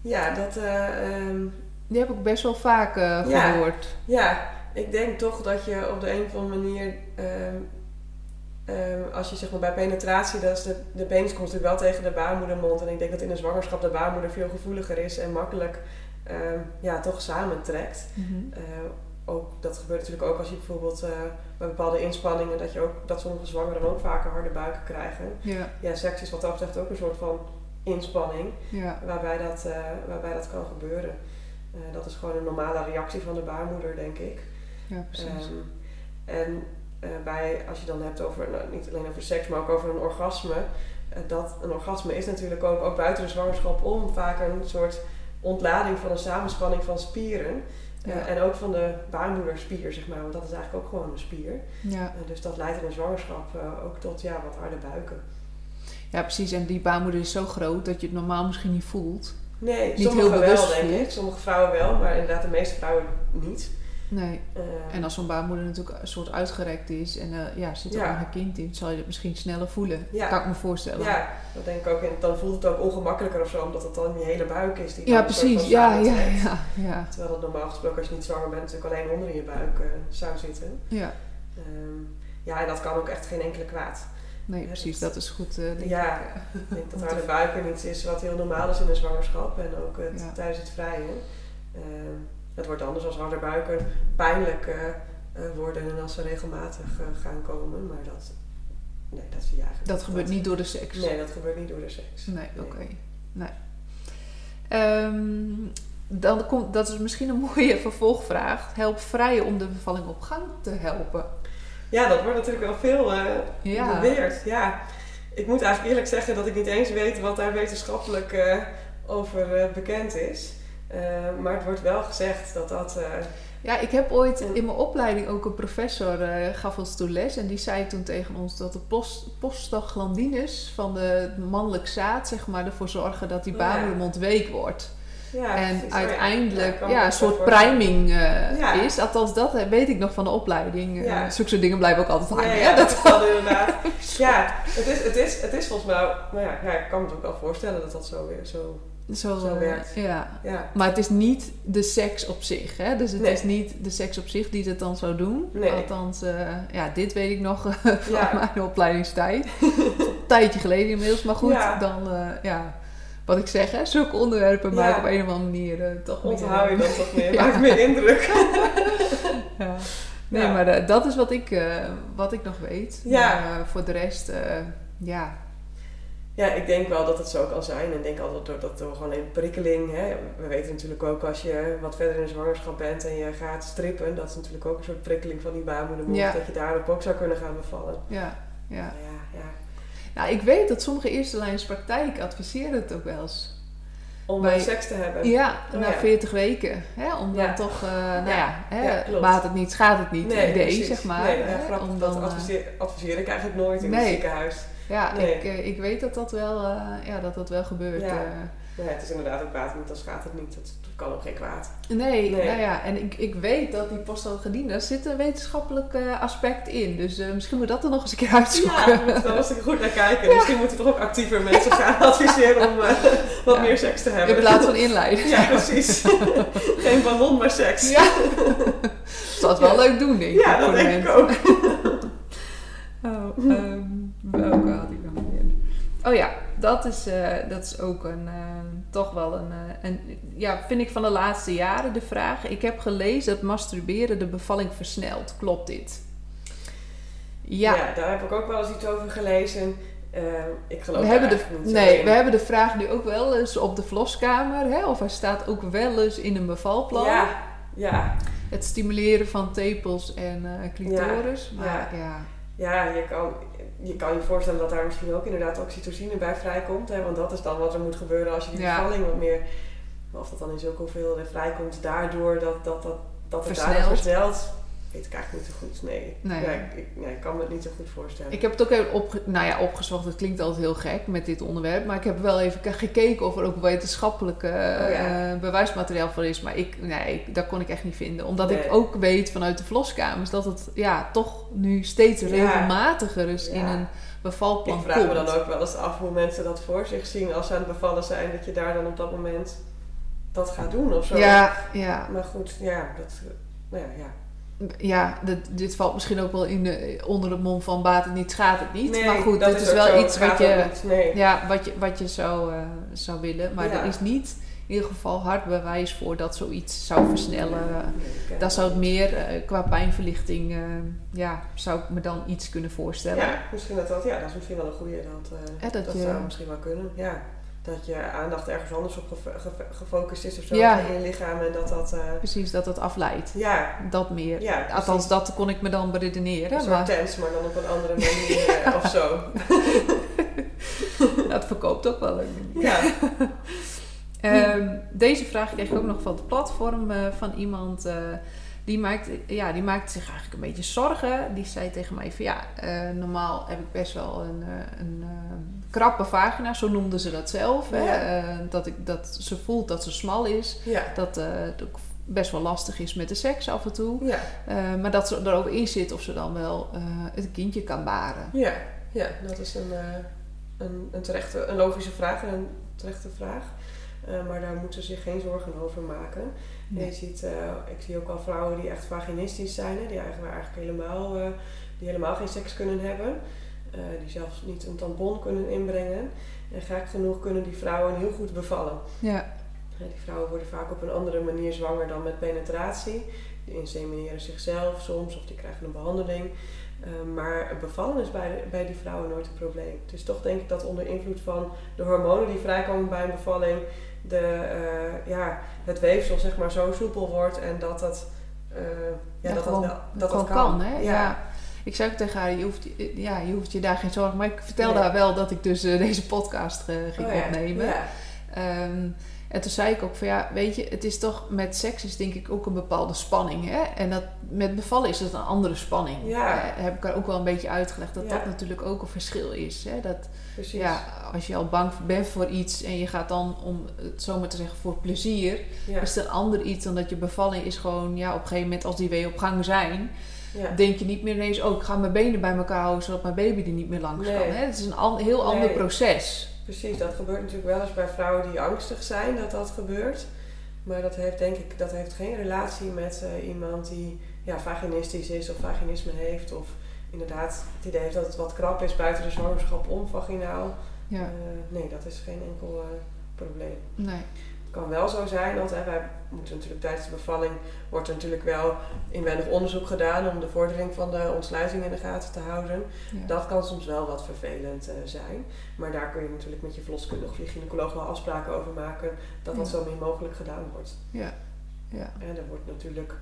Ja, dat... eh, ehm, Die heb ik best wel vaak eh, Ja. gehoord. Ja, ik denk toch dat je op de een of andere manier, ehm, als je zeg maar bij penetratie, dat is de, de penis komt natuurlijk wel tegen de baarmoedermond. En ik denk dat in de zwangerschap de baarmoeder veel gevoeliger is en makkelijk ja, toch samentrekt. Eh, ook, dat gebeurt natuurlijk ook als je bijvoorbeeld eh, bij bepaalde inspanningen, dat, je ook, dat sommige zwangeren ook vaker harde buiken krijgen. Ja, Ja, seks is wat dat betreft ook een soort van inspanning ja, waarbij dat, eh, waarbij dat kan gebeuren. Eh, dat is gewoon een normale reactie van de baarmoeder, denk ik. ja, precies. Ehm, en bij, als je dan hebt over, nou, niet alleen over seks, maar ook over een orgasme. dat, een orgasme is natuurlijk ook, ook buiten de zwangerschap om vaak een soort ontlading van een samenspanning van spieren. Eh, en ook van de baarmoederspier, zeg maar, want dat is eigenlijk ook gewoon een spier. ja. Eh, dus dat leidt in een zwangerschap eh, ook tot ja, wat harde buiken. ja, precies. En die baarmoeder is zo groot dat je het normaal misschien niet voelt. Nee, Niet sommige heel wel, bewust denk voelt. ik. Sommige vrouwen wel, maar inderdaad de meeste vrouwen niet. Nee. Eh, En als zo'n baarmoeder natuurlijk een soort uitgerekt is en eh, ja, zit er Ja. nog een kind in, zal je het misschien sneller voelen. Ja. Kan ik me voorstellen. Ja, dat denk ik ook. En dan voelt het ook ongemakkelijker of zo, omdat het dan je hele buik is. Die Ja, precies. van Ja, ja, ja, ja. Terwijl het normaal gesproken als je niet zwanger bent natuurlijk alleen onder in je buik eh, zou zitten. Ja, Ehm, ja, en dat kan ook echt geen enkele kwaad. nee, precies. dat- Dat is goed, denk Ja. ik. Denk dat [laughs] harde de- buiken iets is wat heel normaal is in een zwangerschap en ook tijdens het vrijen. Ehm, het wordt anders als harde buiken pijnlijk eh, worden en als ze regelmatig eh, gaan komen. Maar dat, nee, dat zie je eigenlijk Dat gebeurt niet door de seks. Nee, dat gebeurt niet door de seks. Nee, oké. Nee. Ehm, dan komt, dat is misschien een [laughs] mooie vervolgvraag. Help vrijen om de bevalling op gang te helpen. Ja, dat wordt natuurlijk wel veel eh Ja. beweerd. Ja. Ik moet eigenlijk eerlijk zeggen dat ik niet eens weet wat daar wetenschappelijk over bekend is. Eh, maar het wordt wel gezegd dat dat... eh, Ja, ik heb ooit in mijn opleiding ook een professor eh, gaf ons toen les. En die zei toen tegen ons dat de post, prostaglandines van de mannelijk zaad, zeg maar, ervoor zorgen dat die Oh baarmoedermond week wordt. ja, en precies. Ja. uiteindelijk ja, een soort priming Ja. is. Althans, dat weet ik nog van de opleiding. Ja. Zulke soort dingen blijven ook altijd hangen. Ja, Dat- dat wel [laughs] inderdaad. Ja, het is, het, is, het is volgens mij... Nou ja, ja, ik kan me het ook wel voorstellen dat dat zo weer zo... Zo, Zo werkt. Ja. Ja, Maar het is niet de seks op zich. Hè? Dus het Nee. is niet de seks op zich die het dan zou doen. Nee. Althans, eh, ja, dit weet ik nog eh, [laughs] van Ja. mijn opleidingstijd. een [laughs] tijdje geleden inmiddels. Maar goed, Ja. dan eh, ja, wat ik zeg, hè, zulke onderwerpen maken op een of andere manier eh, toch meer- onthoud je dan toch meer. [laughs] Maakt meer indruk. Ja. Nee, maar dat is wat ik, wat ik nog weet. Ja. Maar, voor de rest, ja. Ja, ik denk wel dat het zo kan zijn. En ik denk altijd door, dat door gewoon een prikkeling. Hè. We weten natuurlijk ook als je wat verder in de zwangerschap bent en je gaat strippen, dat is natuurlijk ook een soort prikkeling van die baarmoedermond. Ja. Dat je daarop ook zou kunnen gaan bevallen. Ja, ja. Ja, ja, ja. Nou, ik weet dat sommige eerste lijns praktijk adviseren het ook wel eens. Om Bij- seks te hebben. Ja, Oh, na ja. 40 weken. Hè? Om dan toch, eh, nou ja, hè, baat het niet, schaadt het niet, Nee, idee, precies. zeg maar. Nee, hè? grappig. Om dat dan, eh, adviseer, adviseer ik eigenlijk nooit in Nee. het ziekenhuis. Ja, nee. ik, eh, ik weet dat dat wel, eh, ja, dat dat wel gebeurt. Ja. eh. Nee, het is inderdaad ook het niet, dan schaadt het niet. Dat, dat kan ook geen kwaad. Nee, Nee. nou ja, en ik, ik weet dat die postagedines zit een wetenschappelijk aspect in. Dus eh, misschien moet dat er nog eens een keer uitzoeken. Ja, daar moet- daar was ik goed naar kijken. Misschien moeten toch ook actiever mensen gaan [laughs] adviseren om wat Ja. meer seks te hebben. In plaats van inleiden. Ja, precies. [laughs] Geen ballon, maar seks. Ja. Zou het wel leuk doen, denk ik. Ja, dat denk ik ook. [laughs] Oh, ehm, welke had ik nog meer? Oh ja, dat is, eh, dat is ook een, eh, toch wel een, eh, een, ja, vind ik van de laatste jaren de vraag. Ik heb gelezen dat masturberen de bevalling versnelt. Klopt dit? Ja. daar heb ik ook wel eens iets over gelezen. ik geloof we hebben de, niet Nee, we hebben de vraag nu ook wel eens op de verloskamer. Hè? Of hij staat ook wel eens in een bevalplan. Ja, ja. Het stimuleren van tepels en clitoris. Ja, maar, ja. ja. je kan je kan je voorstellen dat daar misschien ook inderdaad oxytocine bij vrijkomt. Hè? Want dat is dan wat er moet gebeuren als je die bevalling wat meer... Of dat dan in zulke hoeveelheden vrijkomt daardoor dat, dat, dat, dat het daardoor versnelt weet ik eigenlijk niet zo goed. Nee. Nee. ik, nee, ik kan me het niet zo goed voorstellen. Ik heb het ook even op, nou ja, opgezocht. Het klinkt altijd heel gek met dit onderwerp. Maar ik heb wel even gekeken of er ook wetenschappelijk uh, bewijsmateriaal voor is. Maar ik, nee, dat kon ik echt niet vinden. Omdat ik ook weet vanuit de verloskamers dat het ja, toch nu steeds regelmatiger is in een bevalplan Ik vraag me dan ook wel eens af hoe mensen dat voor zich zien als ze aan het bevallen zijn. Dat je daar dan op dat moment dat gaat doen of zo. Ja, ja. Maar goed, ja, dat, nou ja, ja ja, dit, dit, valt misschien ook wel in de, onder de mond van baat het niet, schaadt het niet. maar goed, dit is, wel iets wat je, ja, wat je, wat je zou, uh, zou willen. Maar er is niet in ieder geval hard bewijs voor dat zoiets zou versnellen. dat zou het meer uh, qua pijnverlichting, uh, ja, zou ik me dan iets kunnen voorstellen. Ja, misschien dat dat, ja, dat is misschien wel een goede. Dat, dat, dat zou misschien wel kunnen, ja dat je aandacht ergens anders op gefocust is of zo in je lichaam en dat dat... Uh, Precies, dat dat afleidt. Ja. Dat meer. Ja, Althans, dat kon ik me dan beredeneren. Een soort tens, maar dan op een andere manier eh, of zo. [laughs] dat verkoopt ook wel. Ja. um, [laughs] deze vraag kreeg ik ook nog van het platform uh, van iemand die maakt, ja, die maakte zich eigenlijk een beetje zorgen. Die zei tegen mij van ja, normaal heb ik best wel een, een uh, krappe vagina, zo noemden ze dat zelf. Hè? dat, ik, dat ze voelt dat ze smal is. Ja. Dat het ook best wel lastig is met de seks af en toe. Ja. maar dat ze er ook in zit of ze dan wel het kindje kan baren. Ja, ja dat is een, een, een, terechte, een logische vraag en een terechte vraag. maar daar moeten ze zich geen zorgen over maken. Nee. je ziet, uh, ik zie ook al vrouwen die echt vaginistisch zijn, hè, die eigenlijk, eigenlijk helemaal, uh, die helemaal geen seks kunnen hebben. Uh, die zelfs niet een tampon kunnen inbrengen. En gek genoeg kunnen die vrouwen heel goed bevallen. Ja. die vrouwen worden vaak op een andere manier zwanger dan met penetratie. Die insemineren zichzelf soms of die krijgen een behandeling. maar bevallen is bij, bij die vrouwen nooit een probleem. Het is toch denk ik dat onder invloed van de hormonen die vrijkomen bij een bevalling, de, uh, ja, het weefsel zeg maar zo soepel wordt en dat dat, uh, ja, dat, dat, dat, dat, kan. kan hè? Ja. Ik zei ook tegen haar, je hoeft, ja, je hoeft je daar geen zorgen Maar ik vertelde haar wel dat ik dus uh, deze podcast ging oh, opnemen. Um, en toen zei ik ook van ja, weet je, het is toch met seks is denk ik ook een bepaalde spanning. Hè? En dat, met bevallen is het een andere spanning. Ja. Heb ik er ook wel een beetje uitgelegd dat dat natuurlijk ook een verschil is. Hè? Dat, Precies. Ja, als je al bang bent voor iets en je gaat dan, om het zo maar te zeggen, voor plezier, is het een ander iets dan dat je bevalling is gewoon, ja, op een gegeven moment als die weer op gang zijn, denk je niet meer ineens, oh, ik ga mijn benen bij elkaar houden zodat mijn baby er niet meer langs kan. Hè? Het is een heel ander proces. Precies, dat gebeurt natuurlijk wel eens bij vrouwen die angstig zijn dat dat gebeurt. Maar dat heeft denk ik dat heeft geen relatie met uh, iemand die ja, vaginistisch is of vaginisme heeft. Of inderdaad het idee heeft dat het wat krap is buiten de zwangerschap om vaginaal. Ja. Uh, nee, dat is geen enkel uh, probleem. Nee kan wel zo zijn dat hè, wij moeten natuurlijk tijdens de bevalling wordt er natuurlijk wel inwendig onderzoek gedaan om de vordering van de ontsluiting in de gaten te houden. Dat kan soms wel wat vervelend uh, zijn. Maar daar kun je natuurlijk met je verloskundige of je gynaecoloog wel afspraken over maken dat dat zo min mogelijk gedaan wordt. Ja. Ja. En er wordt natuurlijk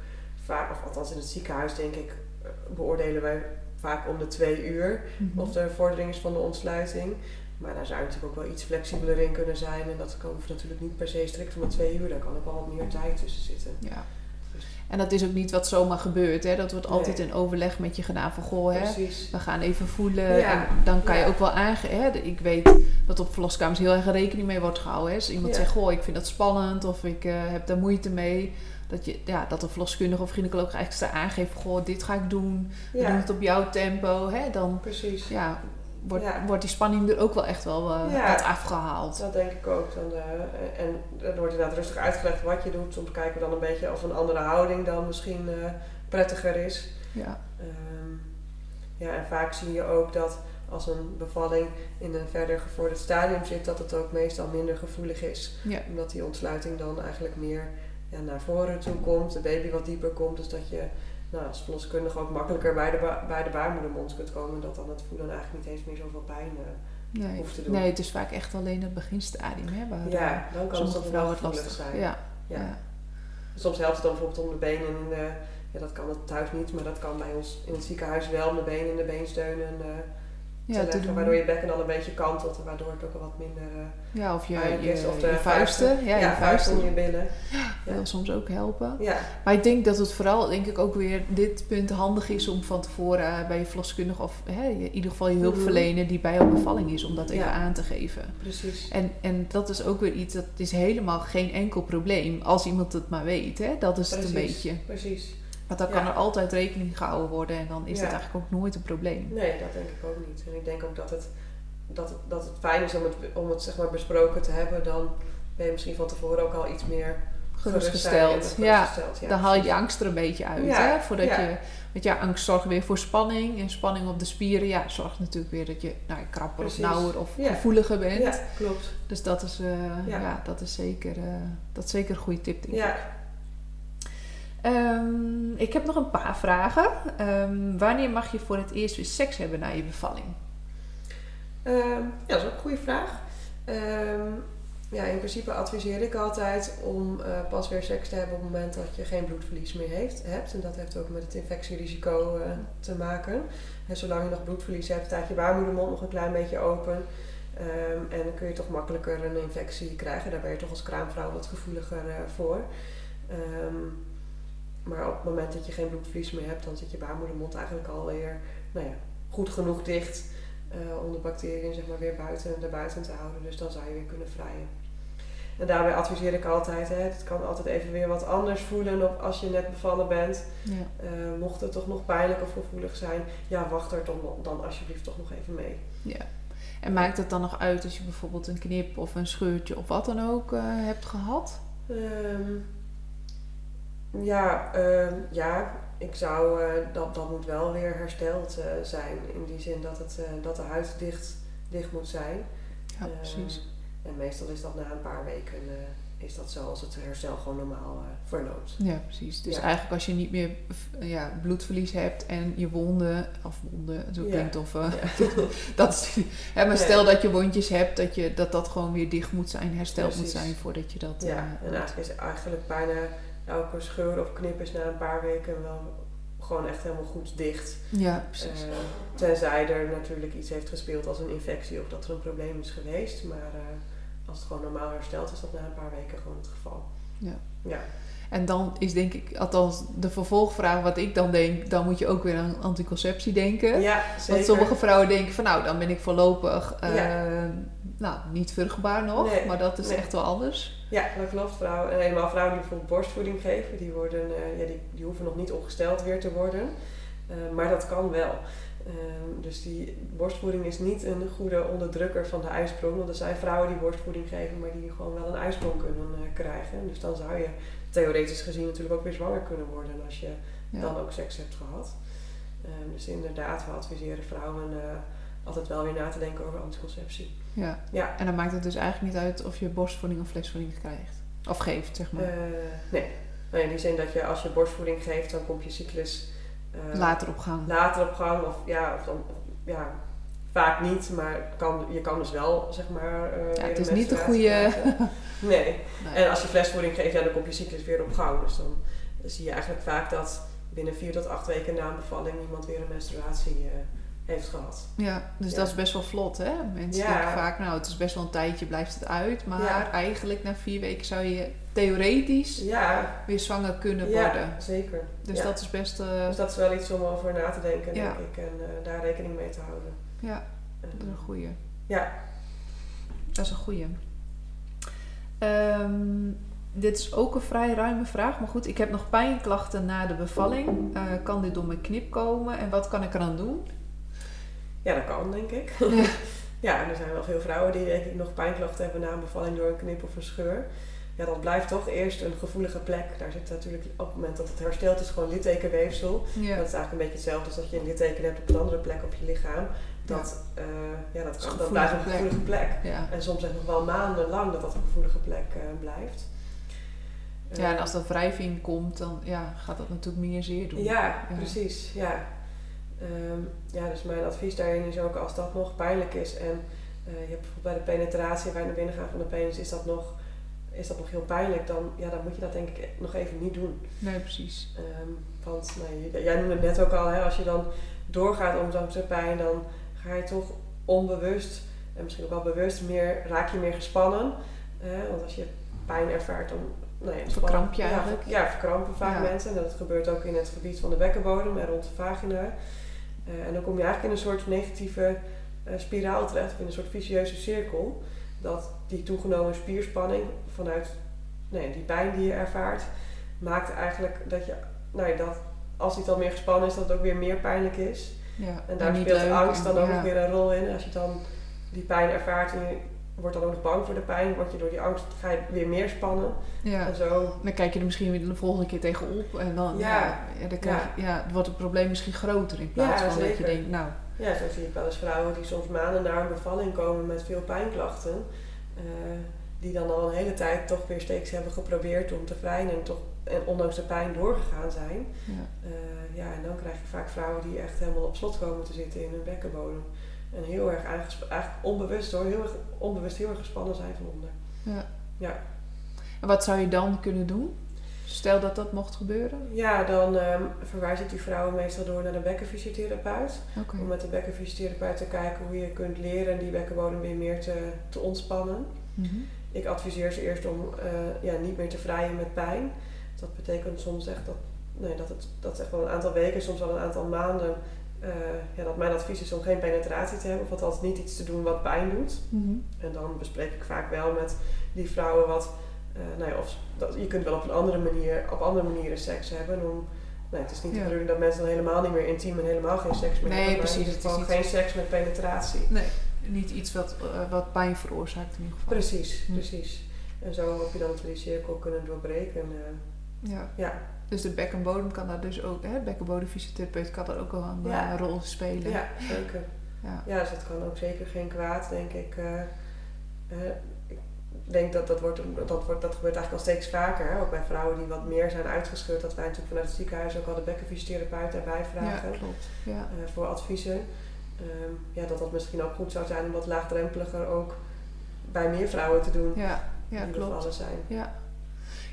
vaak, of althans in het ziekenhuis denk ik, eh, beoordelen wij vaak om de twee uur mhm. of er vordering is van de ontsluiting. Maar daar zou natuurlijk ook wel iets flexibeler in kunnen zijn. En dat hoeft natuurlijk niet per se strikt van de twee uur. Daar kan ook wel wat meer tijd tussen zitten. Ja. Dus- en dat is ook niet wat zomaar gebeurt. Hè? Dat wordt altijd in overleg met je gedaan van goh, hè, we gaan even voelen. Ja. En dan kan je ook wel aangeven. Ik weet dat op verloskamers heel erg rekening mee wordt gehouden. Hè? Als iemand zegt, goh, ik vind dat spannend of ik uh, heb daar moeite mee. Dat, je, ja, dat de verloskundige of gynaecoloog eigenlijk aangeeft, goh, dit ga ik doen. We doen het op jouw tempo. Hè? Dan, Precies. Ja, wordt, wordt die spanning er ook wel echt wel uh, wat afgehaald. Dat denk ik ook. Dan, uh, en er wordt inderdaad rustig uitgelegd wat je doet. Soms kijken we dan een beetje of een andere houding dan misschien uh, prettiger is. Ja. Um, ja, en vaak zie je ook dat als een bevalling in een verder gevorderd stadium zit, dat het ook meestal minder gevoelig is. Ja. Omdat die ontsluiting dan eigenlijk meer ja, naar voren toe komt, de baby wat dieper komt. Dus dat je nou, als verloskundige ook makkelijker bij de, ba- bij de baarmoedermond kunt komen. Dat dan het voelen eigenlijk niet eens meer zoveel pijn eh, Nee. hoeft te doen. nee, het is vaak echt alleen het beginstadium. Hè, waar eh, Ja, dan kan het wel vrouwen het lastig zijn. Ja. Ja. Ja. Soms helpt het dan bijvoorbeeld om de benen in de, ja dat kan het thuis niet, maar dat kan bij ons in het ziekenhuis wel, om de benen in de beensteunen eh, Ja, te leggen, waardoor je bekken al een beetje kantelt, en waardoor het ook al wat minder eh ja, of je, je, is. Of je de vuisten. Ja, je vuisten in je billen. Ja. wil soms ook helpen. Ja, Maar ik denk dat het vooral, denk ik ook weer dit punt handig is om van tevoren eh, bij je verloskundige of hè, je- in ieder geval je hulpverlener die bij jouw bevalling is, om dat even Ja. aan te geven. precies. En, en dat is ook weer iets, dat is helemaal geen enkel probleem als iemand het maar weet. Hè? Dat is het een beetje. Precies. Want dan kan er altijd rekening gehouden worden en dan is het eigenlijk ook nooit een probleem. Nee, dat denk ik ook niet. En ik denk ook dat het, dat het, dat het fijn is om het, om het zeg maar besproken te hebben. Dan ben je misschien van tevoren ook al iets meer Gerustgesteld. Ja, dan haal je je angst er een beetje uit. Ja, Hè? Voordat ja. je, want ja, angst zorgt weer voor spanning. En spanning op de spieren ja, zorgt natuurlijk weer dat je nou, krapper Precies. of nauwer of gevoeliger bent. Ja, klopt. Dus dat is, eh, ja. Dat is, zeker, eh, dat is zeker een goede tip, denk ik. Ehm, ik heb nog een paar vragen. Ehm, wanneer mag je voor het eerst weer seks hebben na je bevalling? Ehm, ja, dat is ook een goede vraag. Ja, in principe adviseer ik altijd om eh, pas weer seks te hebben op het moment dat je geen bloedverlies meer heeft, hebt. En dat heeft ook met het infectierisico eh, te maken. En zolang je nog bloedverlies hebt, staat je baarmoedermond nog een klein beetje open. En dan kun je toch makkelijker een infectie krijgen. Daar ben je toch als kraamvrouw wat gevoeliger eh, voor. Ehm, maar op het moment dat je geen bloedverlies meer hebt, dan zit je baarmoedermond eigenlijk alweer nou ja, goed genoeg dicht eh, om de bacteriën zeg maar, weer buiten, erbuiten te houden. Dus dan zou je weer kunnen vrijen. En daarbij adviseer ik altijd, hè, het kan altijd even weer wat anders voelen op, als je net bevallen bent. Ja. Eh, mocht het toch nog pijnlijk of gevoelig zijn, ja, wacht er dan, dan alsjeblieft toch nog even mee. ja. En maakt het dan nog uit als je bijvoorbeeld een knip of een scheurtje of wat dan ook eh, hebt gehad? Ehm, ja, ehm, ja, ik zou, eh, dat, dat moet wel weer hersteld eh, zijn. In die zin dat, het, eh, dat de huid dicht, dicht moet zijn. Ja, Eh, precies. En meestal is dat na een paar weken is dat zo als het herstel gewoon normaal verloopt. Ja, precies. Dus Ja. eigenlijk als je niet meer ja, bloedverlies hebt en je wonden, of wonden, zo Ja. klinkt of... Ja. [laughs] dat is, hè, maar stel dat je wondjes hebt, dat, je, dat dat gewoon weer dicht moet zijn, hersteld moet zijn voordat je dat... Ja, en eigenlijk is eigenlijk bijna elke scheur of knip is na een paar weken wel gewoon echt helemaal goed dicht. ja, precies. Eh, tenzij er natuurlijk iets heeft gespeeld als een infectie of dat er een probleem is geweest. Maar eh, als het gewoon normaal herstelt, is dat na een paar weken gewoon het geval. Ja. Ja, En dan is denk ik, althans de vervolgvraag wat ik dan denk, dan moet je ook weer aan anticonceptie denken. ja zeker. Want sommige vrouwen denken van nou, dan ben ik voorlopig eh, Ja. Nou, niet vruchtbaar nog, Nee, maar dat is nee. echt wel anders. Ja, dat klopt. Vrouwen, en helemaal vrouwen die bijvoorbeeld borstvoeding geven, die, worden, eh, ja, die, die hoeven nog niet ongesteld weer te worden. Eh, maar dat kan wel. Ehm, dus die borstvoeding is niet een goede onderdrukker van de ijsprong. Want er zijn vrouwen die borstvoeding geven, maar die gewoon wel een ijsprong kunnen eh, krijgen. Dus dan zou je theoretisch gezien natuurlijk ook weer zwanger kunnen worden als je Ja. dan ook seks hebt gehad. Ehm, dus inderdaad, we adviseren vrouwen eh, altijd wel weer na te denken over anticonceptie. Ja. Ja. En dan maakt het dus eigenlijk niet uit of je borstvoeding of flesvoeding krijgt. Of geeft, zeg maar. Eh, nee. Nou, in die zin dat je als je borstvoeding geeft, dan komt je cyclus eh, Later op gang. later op gang. Of ja, of dan, ja vaak niet, maar kan, je kan dus wel, zeg maar. eh, weer het is niet de goede-. [laughs] Nee. Nee. En als je flesvoeding geeft, ja, dan komt je cyclus weer op gang. Dus dan zie je eigenlijk vaak dat binnen vier tot acht weken na een bevalling iemand weer een menstruatie heeft gehad. Ja, dus Ja. dat is best wel vlot, hè? Mensen Ja. denken vaak, nou, het is best wel een tijdje, blijft het uit. Maar Ja. eigenlijk na vier weken zou je theoretisch Ja, weer zwanger kunnen ja worden. zeker. Dus dat is best... eh, Dus dat is wel iets om over na te denken, denk ik. En eh, daar rekening mee te houden. ja, dat is een goeie. ja, Dat is een goeie. Ehm, dit is ook een vrij ruime vraag. Maar goed, ik heb nog pijnklachten na de bevalling. Eh, kan dit door mijn knip komen? En wat kan ik eraan doen? Ja, dat kan, denk ik. [laughs] Ja. ja, er zijn wel veel vrouwen die denk ik nog pijnklachten hebben na een bevalling door een knip of een scheur. Ja, dat blijft toch eerst een gevoelige plek. Daar zit natuurlijk op het moment dat het herstelt is gewoon littekenweefsel. Ja. Dat is eigenlijk een beetje hetzelfde als dat je een litteken hebt op een andere plek op je lichaam. dat, eh, ja, dat, kan, dat blijft een gevoelige plek. Ja. En soms echt nog wel maandenlang dat dat een gevoelige plek eh, blijft. ja, en Eh, als dat wrijving komt, dan ja, gaat dat natuurlijk meer zeer doen. Ja, Ja. precies. Ja. Ehm, ja, dus mijn advies daarin is ook als dat nog pijnlijk is en eh, je hebt bijvoorbeeld bij de penetratie, bij de binnengaan van de penis, is dat nog, is dat nog heel pijnlijk, dan, ja, dan moet je dat denk ik nog even niet doen. Nee, precies. Ehm, want nou, jij noemde het net ook al, hè, als je dan doorgaat om zo'n pijn, dan ga je toch onbewust en misschien ook wel bewust meer, raak je meer gespannen. hè, want als je pijn ervaart, dan nou ja, Verkramp je eigenlijk. Ja, verkrampen vaak Ja. mensen. En dat gebeurt ook in het gebied van de bekkenbodem en rond de vagina. Eh, en dan kom je eigenlijk in een soort negatieve eh, spiraal terecht, of in een soort vicieuze cirkel. Dat die toegenomen spierspanning vanuit nee, die pijn die je ervaart, maakt eigenlijk dat je, nou ja, dat als die dan meer gespannen is, dat het ook weer meer pijnlijk is. Ja. En daar speelt angst en- dan ook ja. nog weer een rol in. Als je dan die pijn ervaart en je wordt dan ook nog bang voor de pijn, word je door die angst ga je weer meer spannen. Ja. En zo Dan kijk je er misschien weer de volgende keer tegenop. En dan, Ja. ja. Dan krijg je, ja. wordt het probleem misschien groter. In plaats van dat je denkt, nou, Ja, zo zie ik wel eens vrouwen die soms maanden na een bevalling komen met veel pijnklachten. eh, die dan al een hele tijd toch weer steeds hebben geprobeerd om te vrijen en toch en ondanks de pijn doorgegaan zijn. ja. Eh, ja, en dan krijg je vaak vrouwen die echt helemaal op slot komen te zitten in hun bekkenbodem. En heel erg eigenlijk onbewust hoor, heel erg onbewust heel erg gespannen zijn van onder. Ja. Ja. En wat zou je dan kunnen doen? Stel dat dat mocht gebeuren. Ja, dan ehm verwijs ik die vrouwen meestal door naar de bekkenfysiotherapeut. Om met de bekkenfysiotherapeut te kijken hoe je kunt leren die bekkenbodem weer meer te, te ontspannen. Mhm. Ik adviseer ze eerst om eh, ja, niet meer te vrijen met pijn. Dat betekent soms echt dat, nee, dat, het, dat echt wel een aantal weken, soms wel een aantal maanden. Eh, ja, dat mijn advies is om geen penetratie te hebben, of althans niet iets te doen wat pijn doet. Mhm. En dan bespreek ik vaak wel met die vrouwen wat. eh, nou ja, of, dat, je kunt wel op een andere manier, op andere manieren seks hebben. Om, nee, het is niet Ja. de bedoeling dat mensen dan helemaal niet meer intiem en helemaal geen seks meer Nee, hebben. precies, het is geen seks met penetratie. Nee, niet iets wat, eh, wat pijn veroorzaakt in ieder geval. Precies, Hm. precies. En zo hoop je dan dat we die cirkel kunnen doorbreken. Ja. ja. Dus de bekkenbodem kan daar dus ook, hè, bekkenbodemfysiotherapeut kan daar ook wel een Ja. eh, rol spelen. ja, zeker. Ja. Ja, dus dat kan ook zeker geen kwaad, denk ik. eh. Eh, ik denk dat dat, wordt, dat, wordt, dat gebeurt eigenlijk al steeds vaker. Hè? Ook bij vrouwen die wat meer zijn uitgescheurd. Dat wij natuurlijk vanuit het ziekenhuis ook al de bekkenfysiotherapeut daarbij ja, vragen. klopt. Ja. voor adviezen. Ehm, ja, dat dat misschien ook goed zou zijn om wat laagdrempeliger ook bij meer vrouwen te doen Ja, ja, die klopt. zijn. Ja.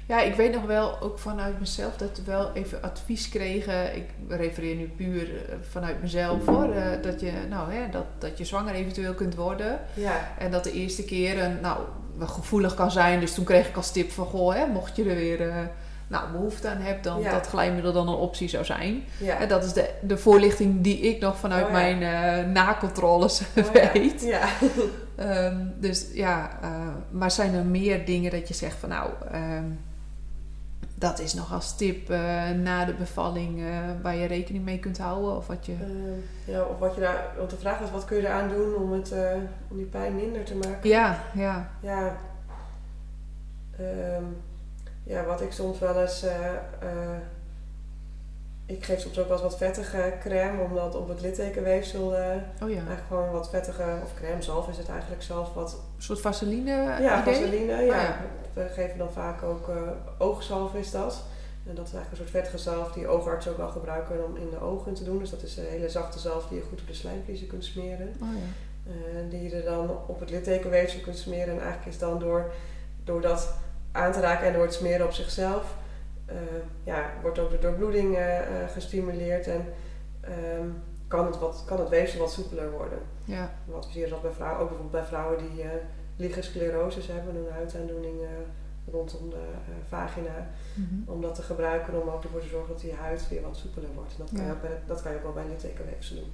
Ja, ik weet nog wel, ook vanuit mezelf, dat we wel even advies kregen. Ik refereer nu puur eh, vanuit mezelf hoor. eh, dat, je, nou, hè, dat, dat je zwanger eventueel kunt worden. Ja, En dat de eerste keer een, nou, gevoelig kan zijn. Dus toen kreeg ik als tip van, goh, hè, mocht je er weer eh, nou, behoefte aan hebt, dan Ja. dat glijmiddel dan een optie zou zijn. ja. En dat is de, de voorlichting die ik nog vanuit Oh ja. mijn eh nakontroles Oh weet. Ja. Ehm, dus ja, maar zijn er meer dingen dat je zegt van nou, ehm, dat is nog als tip eh, na de bevalling eh, waar je rekening mee kunt houden? Of wat je. Ehm, ja, of wat je daar, want de vraag was, wat kun je eraan doen om, het, eh, om die pijn minder te maken? Ja, ja. Ja, Ehm, ja wat ik soms wel eens. Ik geef soms ook wel wat vettige crème, omdat op het littekenweefsel eh, Oh ja. eigenlijk gewoon wat vettige, of crème, zalf is het eigenlijk zelf, wat. Een soort vaseline ja, idee? vaseline. Ja. ja. We geven dan vaak ook eh, oogzalf, is dat. En dat is eigenlijk een soort vettige zalf die oogartsen ook wel gebruiken om in de ogen te doen. Dus dat is een hele zachte zalf die je goed op de slijmvliezen kunt smeren. Oh ja. Eh, die je er dan op het littekenweefsel kunt smeren. En eigenlijk is dan door, door dat aan te raken en door het smeren op zichzelf, ja, wordt ook de doorbloeding eh, eh, gestimuleerd en ehm, kan, het wat, kan het weefsel wat soepeler worden. Ja. Wat we zien dat bij vrouwen, ook bijvoorbeeld bij vrouwen die lichensclerosis hebben, een huidaandoening eh, rondom de eh, vagina, Mhm. om dat te gebruiken om ook ervoor te zorgen dat die huid weer wat soepeler wordt. En dat kan, Ja. je, ook bij, dat kan je ook wel bij littekenweefsel doen.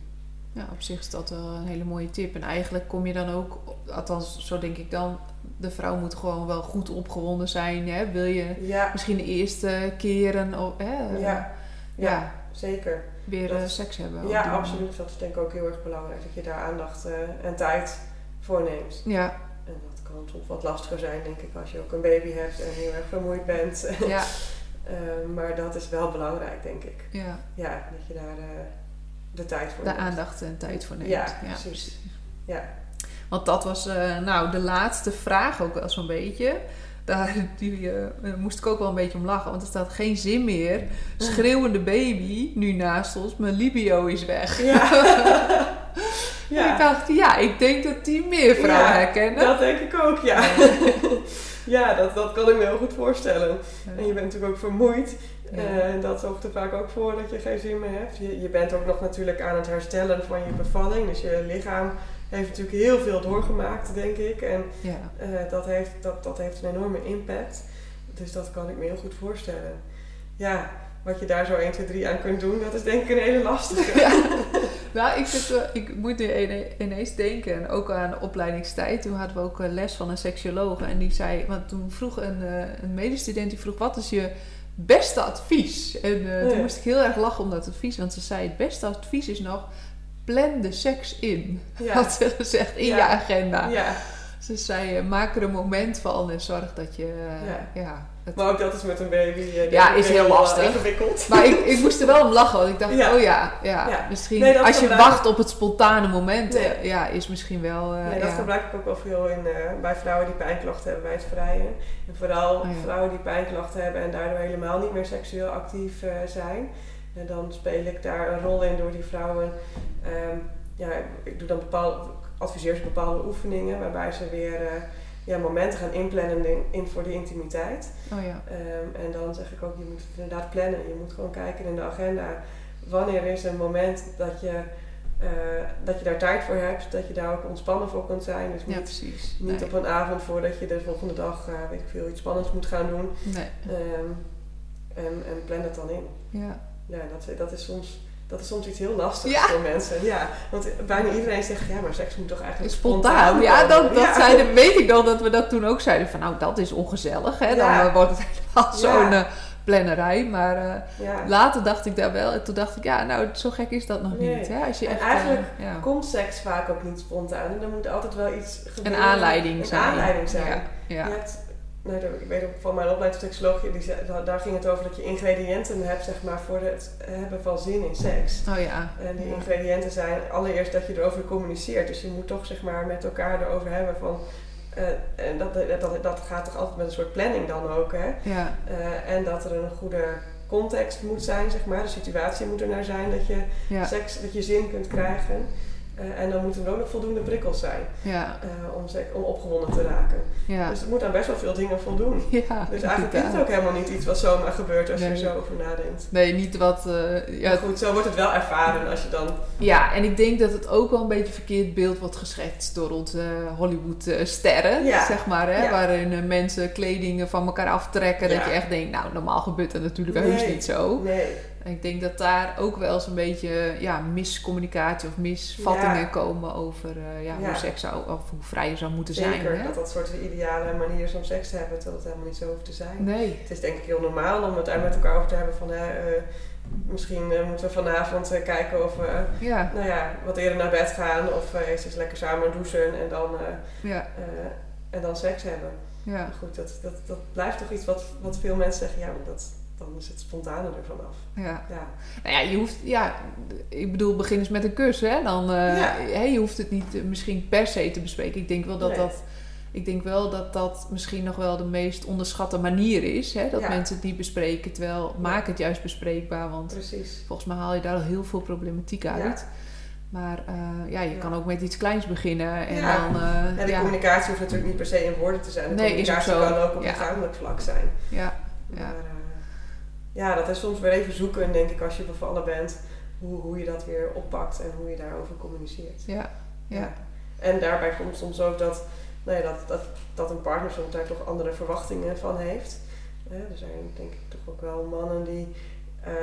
Ja, op zich is dat wel een hele mooie tip. En eigenlijk kom je dan ook, althans zo denk ik dan, de vrouw moet gewoon wel goed opgewonden zijn. Hè? Wil je Ja, misschien de eerste keren of, hè, ja, ja, zeker. weer Dat eh, seks hebben. Ja, absoluut. Dat is denk ik ook heel erg belangrijk. Dat je daar aandacht eh, en tijd voor neemt. Ja, En dat kan soms wat lastiger zijn, denk ik, als je ook een baby hebt en heel erg vermoeid bent. ja, [laughs] Eh, maar dat is wel belangrijk, denk ik. ja. Ja, dat je daar, de tijd voor de neemt. aandacht en tijd voor neemt. Ja, precies. Ja. Want dat was eh, nou de laatste vraag ook wel zo'n beetje. Daar die, eh, moest ik ook wel een beetje om lachen. Want er staat geen zin meer. Schreeuwende baby nu naast ons. Mijn libio is weg. Ja. [laughs] En ik dacht, ja, ik denk dat die meer vrouwen Ja, herkennen. Dat denk ik ook, ja. [laughs] ja, dat, dat kan ik me heel goed voorstellen. En je bent natuurlijk ook vermoeid. Ja. En dat zorgt er vaak ook voor dat je geen zin meer hebt. Je, je bent ook nog natuurlijk aan het herstellen van je bevalling. Dus je lichaam heeft natuurlijk heel veel doorgemaakt, denk ik. En ja. eh, dat, heeft, dat, dat heeft een enorme impact. Dus dat kan ik me heel goed voorstellen. Ja, wat je daar zo 1, 2, 3 aan kunt doen, dat is denk ik een hele lastige. Ja. [laughs] Nou, ik, zit, wel- ik moet nu ine- ineens denken, en ook aan de opleidingstijd. Toen hadden we ook eh, les van een seksuoloog. En die zei, want toen vroeg een, eh, een medestudent, die vroeg, wat is je beste advies? En eh, toen moest ik heel erg lachen om dat advies. Want ze zei, het beste advies is nog, plan de seks in. Ja. Had ze gezegd, in Ja. je agenda. ja. Ze zei, eh, maak er een moment van en zorg dat je... eh, Ja. het- Maar ook dat is met een baby. eh, Ja, is heel lastig. ingewikkeld. Maar ik, ik moest er wel om lachen, want ik dacht, oh ja, ja, misschien Nee, als je gebruik- wacht op het spontane moment, Nee. ja, is misschien wel. Nee, dat gebruik ik ook wel veel in, bij vrouwen die pijnklachten hebben bij het vrijen. En vooral Oh vrouwen die pijnklachten hebben en daardoor helemaal niet meer seksueel actief zijn. En dan speel ik daar een rol in door die vrouwen. ehm, ja, ik doe dan bepaalde, adviseer ze bepaalde oefeningen waarbij ze weer eh, ja, momenten gaan inplannen in, in voor de intimiteit. Oh ja, Ehm, en dan zeg ik ook, je moet het inderdaad plannen. Je moet gewoon kijken in de agenda. Wanneer is een moment dat je, eh, dat je daar tijd voor hebt. Dat je daar ook ontspannen voor kunt zijn. Dus ja niet, precies. niet nee. op een avond voordat je de volgende dag, eh, weet ik veel, iets spannends moet gaan doen. Nee. Ehm, en, en plan het dan in. Ja. Ja, dat, dat, is soms, dat is soms iets heel lastigs Ja. voor mensen. Ja, want bijna iedereen zegt, ja, maar seks moet toch eigenlijk Spontaan, ja, komen? dat, dat Ja. zeiden, weet ik dan dat we dat toen ook zeiden. Van nou, dat is ongezellig, hè? Dan Ja. eh, wordt het [laughs] helemaal Ja. zo'n eh, plannerij. Maar eh, Ja. later dacht ik daar wel. En toen dacht ik, ja, nou, zo gek is dat nog Nee. niet. Hè? Als je En echt, eigenlijk ja. Komt seks vaak ook niet spontaan. En er moet altijd wel iets gebeuren. aanleiding een zijn. aanleiding zijn. Ja, ja. Je hebt, nou, ik weet ook van mijn opleiding tot seksologie, die daar- ging het over dat je ingrediënten hebt zeg maar, voor het hebben van zin in seks. Oh ja. En die Ja. ingrediënten zijn allereerst dat je erover communiceert. Dus je moet toch zeg maar, met elkaar erover hebben van... eh, en dat, dat, dat, gaat toch altijd met een soort planning dan ook, hè? Ja, Eh, en dat er een goede context moet zijn, zeg maar. De situatie moet er naar zijn dat je ja, seks, dat je zin kunt krijgen. Eh, en dan moeten er ook nog voldoende prikkels zijn ja, eh, om, om opgewonden te raken. ja. Dus het moet aan best wel veel dingen voldoen. Ja, Dus eigenlijk is het ook helemaal niet iets wat zomaar gebeurt als je er zo over nadenkt. Nee, niet wat. eh, ja, Maar goed, zo wordt het wel ervaren als je dan... ja, en ik denk dat het ook wel een beetje verkeerd beeld wordt geschetst door onze Hollywood-sterren, zeg maar. Hè? Waarin mensen kledingen van elkaar aftrekken. Dat je echt denkt, nou, normaal gebeurt dat natuurlijk heus Nee. niet zo. Nee, En ik denk dat daar ook wel eens een beetje ja, miscommunicatie of misvattingen Ja. komen over eh, ja, Ja. hoe seks zou, of hoe vrij je zou moeten zijn. zeker. Dat dat soort ideale manieren om seks te hebben, terwijl het helemaal niet zo hoeft te zijn. Nee. Het is denk ik heel normaal om het daar met elkaar over te hebben van... hè, eh, misschien eh, moeten we vanavond kijken of we Ja, nou ja, wat eerder naar bed gaan... of eerst eens lekker samen douchen en dan, ja, en dan seks hebben. ja. Maar goed, dat, dat, dat blijft toch iets wat, wat veel mensen zeggen... ja, maar dat, dan is het spontane ervan af. ja. Ja, Nou ja, je hoeft, ja, ik bedoel, begin eens met een kus, hè? Dan, eh, Ja. hè, je hoeft het niet eh, misschien per se te bespreken. Ik denk wel dat Nee. dat, ik denk wel dat dat misschien nog wel de meest onderschatte manier is, hè? Dat Ja. mensen het niet bespreken, terwijl maak het juist bespreekbaar, want precies. volgens mij haal je daar al heel veel problematiek uit. Maar eh, ja, je Ja. kan ook met iets kleins beginnen en Ja. dan, eh, En de ja, communicatie hoeft natuurlijk niet per se in woorden te zijn. De Nee, is ook communicatie zo. kan ook op Ja. lichamelijk vlak zijn. ja, Ja. Maar eh, ja, dat is soms weer even zoeken, denk ik, als je bevallen bent. Hoe, hoe je dat weer oppakt en hoe je daarover communiceert. ja, ja, En daarbij komt soms ook dat, nou ja, dat, dat, dat een partner soms daar toch andere verwachtingen van heeft. Eh, er zijn denk ik toch ook wel mannen die... eh,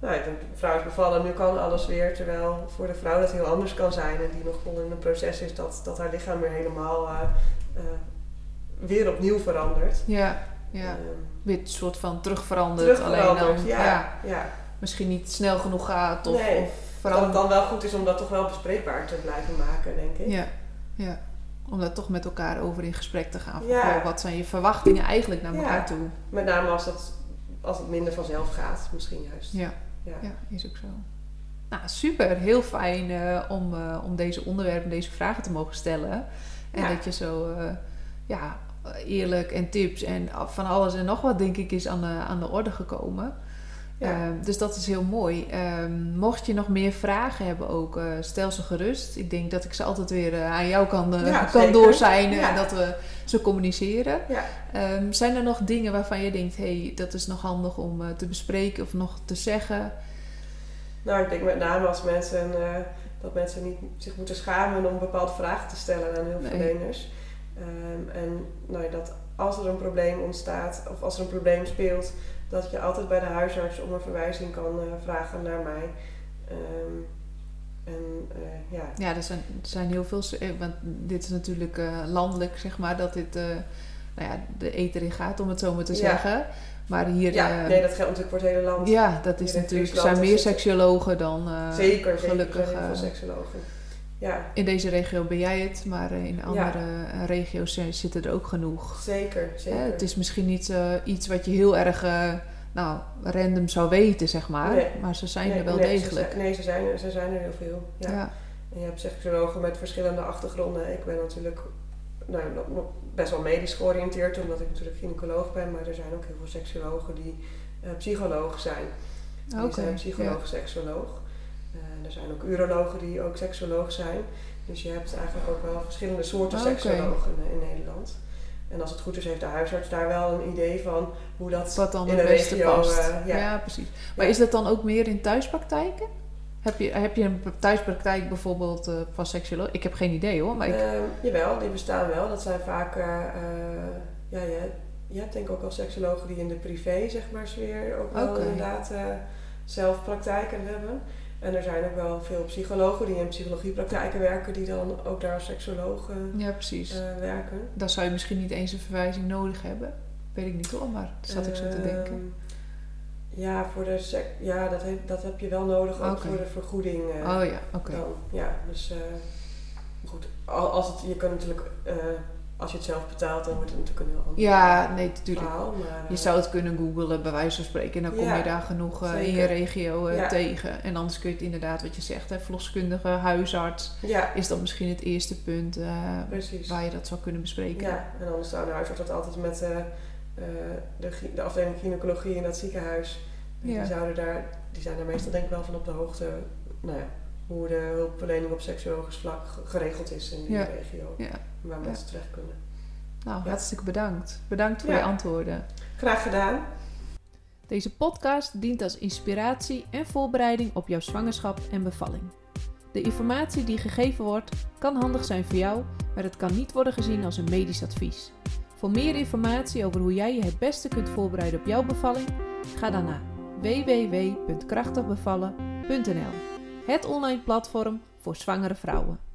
nou, ja, de vrouw is bevallen, nu kan alles weer. Terwijl voor de vrouw dat heel anders kan zijn. En die nog wel in een proces is dat, dat haar lichaam weer helemaal eh, eh, weer opnieuw verandert. ja, ja. Ehm, Weer een soort van terugveranderd, alleen dan, ja. ja, ja. misschien niet snel genoeg gaat of, Nee, of Dat het dan wel goed is om dat toch wel bespreekbaar te blijven maken, denk ik. Ja, ja. Om daar toch met elkaar over in gesprek te gaan. Ja. wat zijn je verwachtingen eigenlijk naar elkaar toe? Met name als het, als het minder vanzelf gaat, misschien juist. Ja, Ja. is ook zo. Nou, super. Heel fijn uh, om, uh, om deze onderwerpen, deze vragen te mogen stellen. En dat je zo uh, ja, eerlijk en tips en van alles en nog wat, denk ik, is aan de, aan de orde gekomen. Ja. Ehm, dus dat is heel mooi. Ehm, mocht je nog meer vragen hebben ook, eh, stel ze gerust. Ik denk dat ik ze altijd weer eh, aan jou kan, eh, Ja, kan doorzijnen Ja. en dat we ze communiceren. Ehm, zijn er nog dingen waarvan je denkt, hey, dat is nog handig om eh, te bespreken of nog te zeggen? Nou, ik denk met name als mensen, eh, dat mensen niet zich moeten schamen om bepaalde vragen te stellen aan hulpverleners. Ehm, en nou, ja, dat als er een probleem ontstaat of als er een probleem speelt, dat je altijd bij de huisarts om een verwijzing kan eh, vragen naar mij. Ehm, en eh, ja, Ja, er zijn, er zijn heel veel, eh, want dit is natuurlijk landelijk, zeg maar, dat dit nou ja, de eten in gaat, om het zo maar te Ja. zeggen. Maar hier, ja nee, dat geldt natuurlijk voor het hele land. ja, dat is Hier natuurlijk, er zijn meer seksuologen dan zeker, zeker. gelukkig. er zijn heel eh, veel seksologen. Ja, in deze regio ben jij het, maar eh, in andere eh, regio's zi- zitten er ook genoeg. zeker, zeker. Het is misschien niet eh, iets wat je heel erg eh, nou, random zou weten, zeg maar. Nee. Maar ze zijn Nee, er wel nee, degelijk. Ze, nee, ze zijn, er, ze zijn er heel veel. Ja. ja. En je hebt seksuologen met verschillende achtergronden. Ik ben natuurlijk nou, best wel medisch georiënteerd, omdat ik natuurlijk gynaecoloog ben. Maar er zijn ook heel veel seksuologen die eh, psycholoog zijn. Die Oké, zijn psycholoog, seksoloog. Er zijn ook urologen die ook seksoloog zijn. Dus je hebt eigenlijk ook wel verschillende soorten Oké. seksologen in, in Nederland. En als het goed is, heeft de huisarts daar wel een idee van hoe dat Wat dan in de beste past. eh, ja. ja. precies. Maar Ja. is dat dan ook meer in thuispraktijken? Heb je, heb je een thuispraktijk bijvoorbeeld eh, van seksuoloog? Ik heb geen idee hoor, maar ik... Ehm, jawel, die bestaan wel. Dat zijn vaak, eh, ja, je, je hebt denk ik ook wel seksologen die in de privé, zeg maar, sfeer ook wel inderdaad zelf praktijken hebben. En er zijn ook wel veel psychologen die in psychologiepraktijken werken, die dan ook daar als seksoloog eh, ja, precies. eh, werken. Dan zou je misschien niet eens een verwijzing nodig hebben. Weet ik niet hoor, maar dat zat ik zo te denken. Ehm, Ja, voor de sec ja dat, heb, dat heb je wel nodig, ook voor de vergoeding. eh, Oh ja, oké. dan. Ja, dus eh, goed. Al- Als het, je kan natuurlijk, als je het zelf betaalt, dan wordt het natuurlijk een heel ander Ja, nee, natuurlijk. verhaal. Maar, Je eh, zou het kunnen googlen, bij wijze van spreken. En dan kom Ja, je daar genoeg eh, in je regio eh, Ja. tegen. En anders kun je het inderdaad, wat je zegt, hè, verloskundige, huisarts. Ja, Is dat misschien het eerste punt waar je dat zou kunnen bespreken? Ja, en anders zou een huisarts dat altijd met de, de afdeling gynaecologie in dat ziekenhuis. Die, zouden daar, die zijn daar meestal denk ik wel van op de hoogte nou ja, hoe de hulpverlening op seksuologisch vlak ge- geregeld is in die Ja. regio. Ja. Waar mensen terecht kunnen. Nou, hartstikke bedankt. Bedankt voor je antwoorden. Graag gedaan. Deze podcast dient als inspiratie en voorbereiding op jouw zwangerschap en bevalling. De informatie die gegeven wordt kan handig zijn voor jou, maar het kan niet worden gezien als een medisch advies. Voor meer informatie over hoe jij je het beste kunt voorbereiden op jouw bevalling, ga dan naar www.krachtigbevallen.nl, het online platform voor zwangere vrouwen.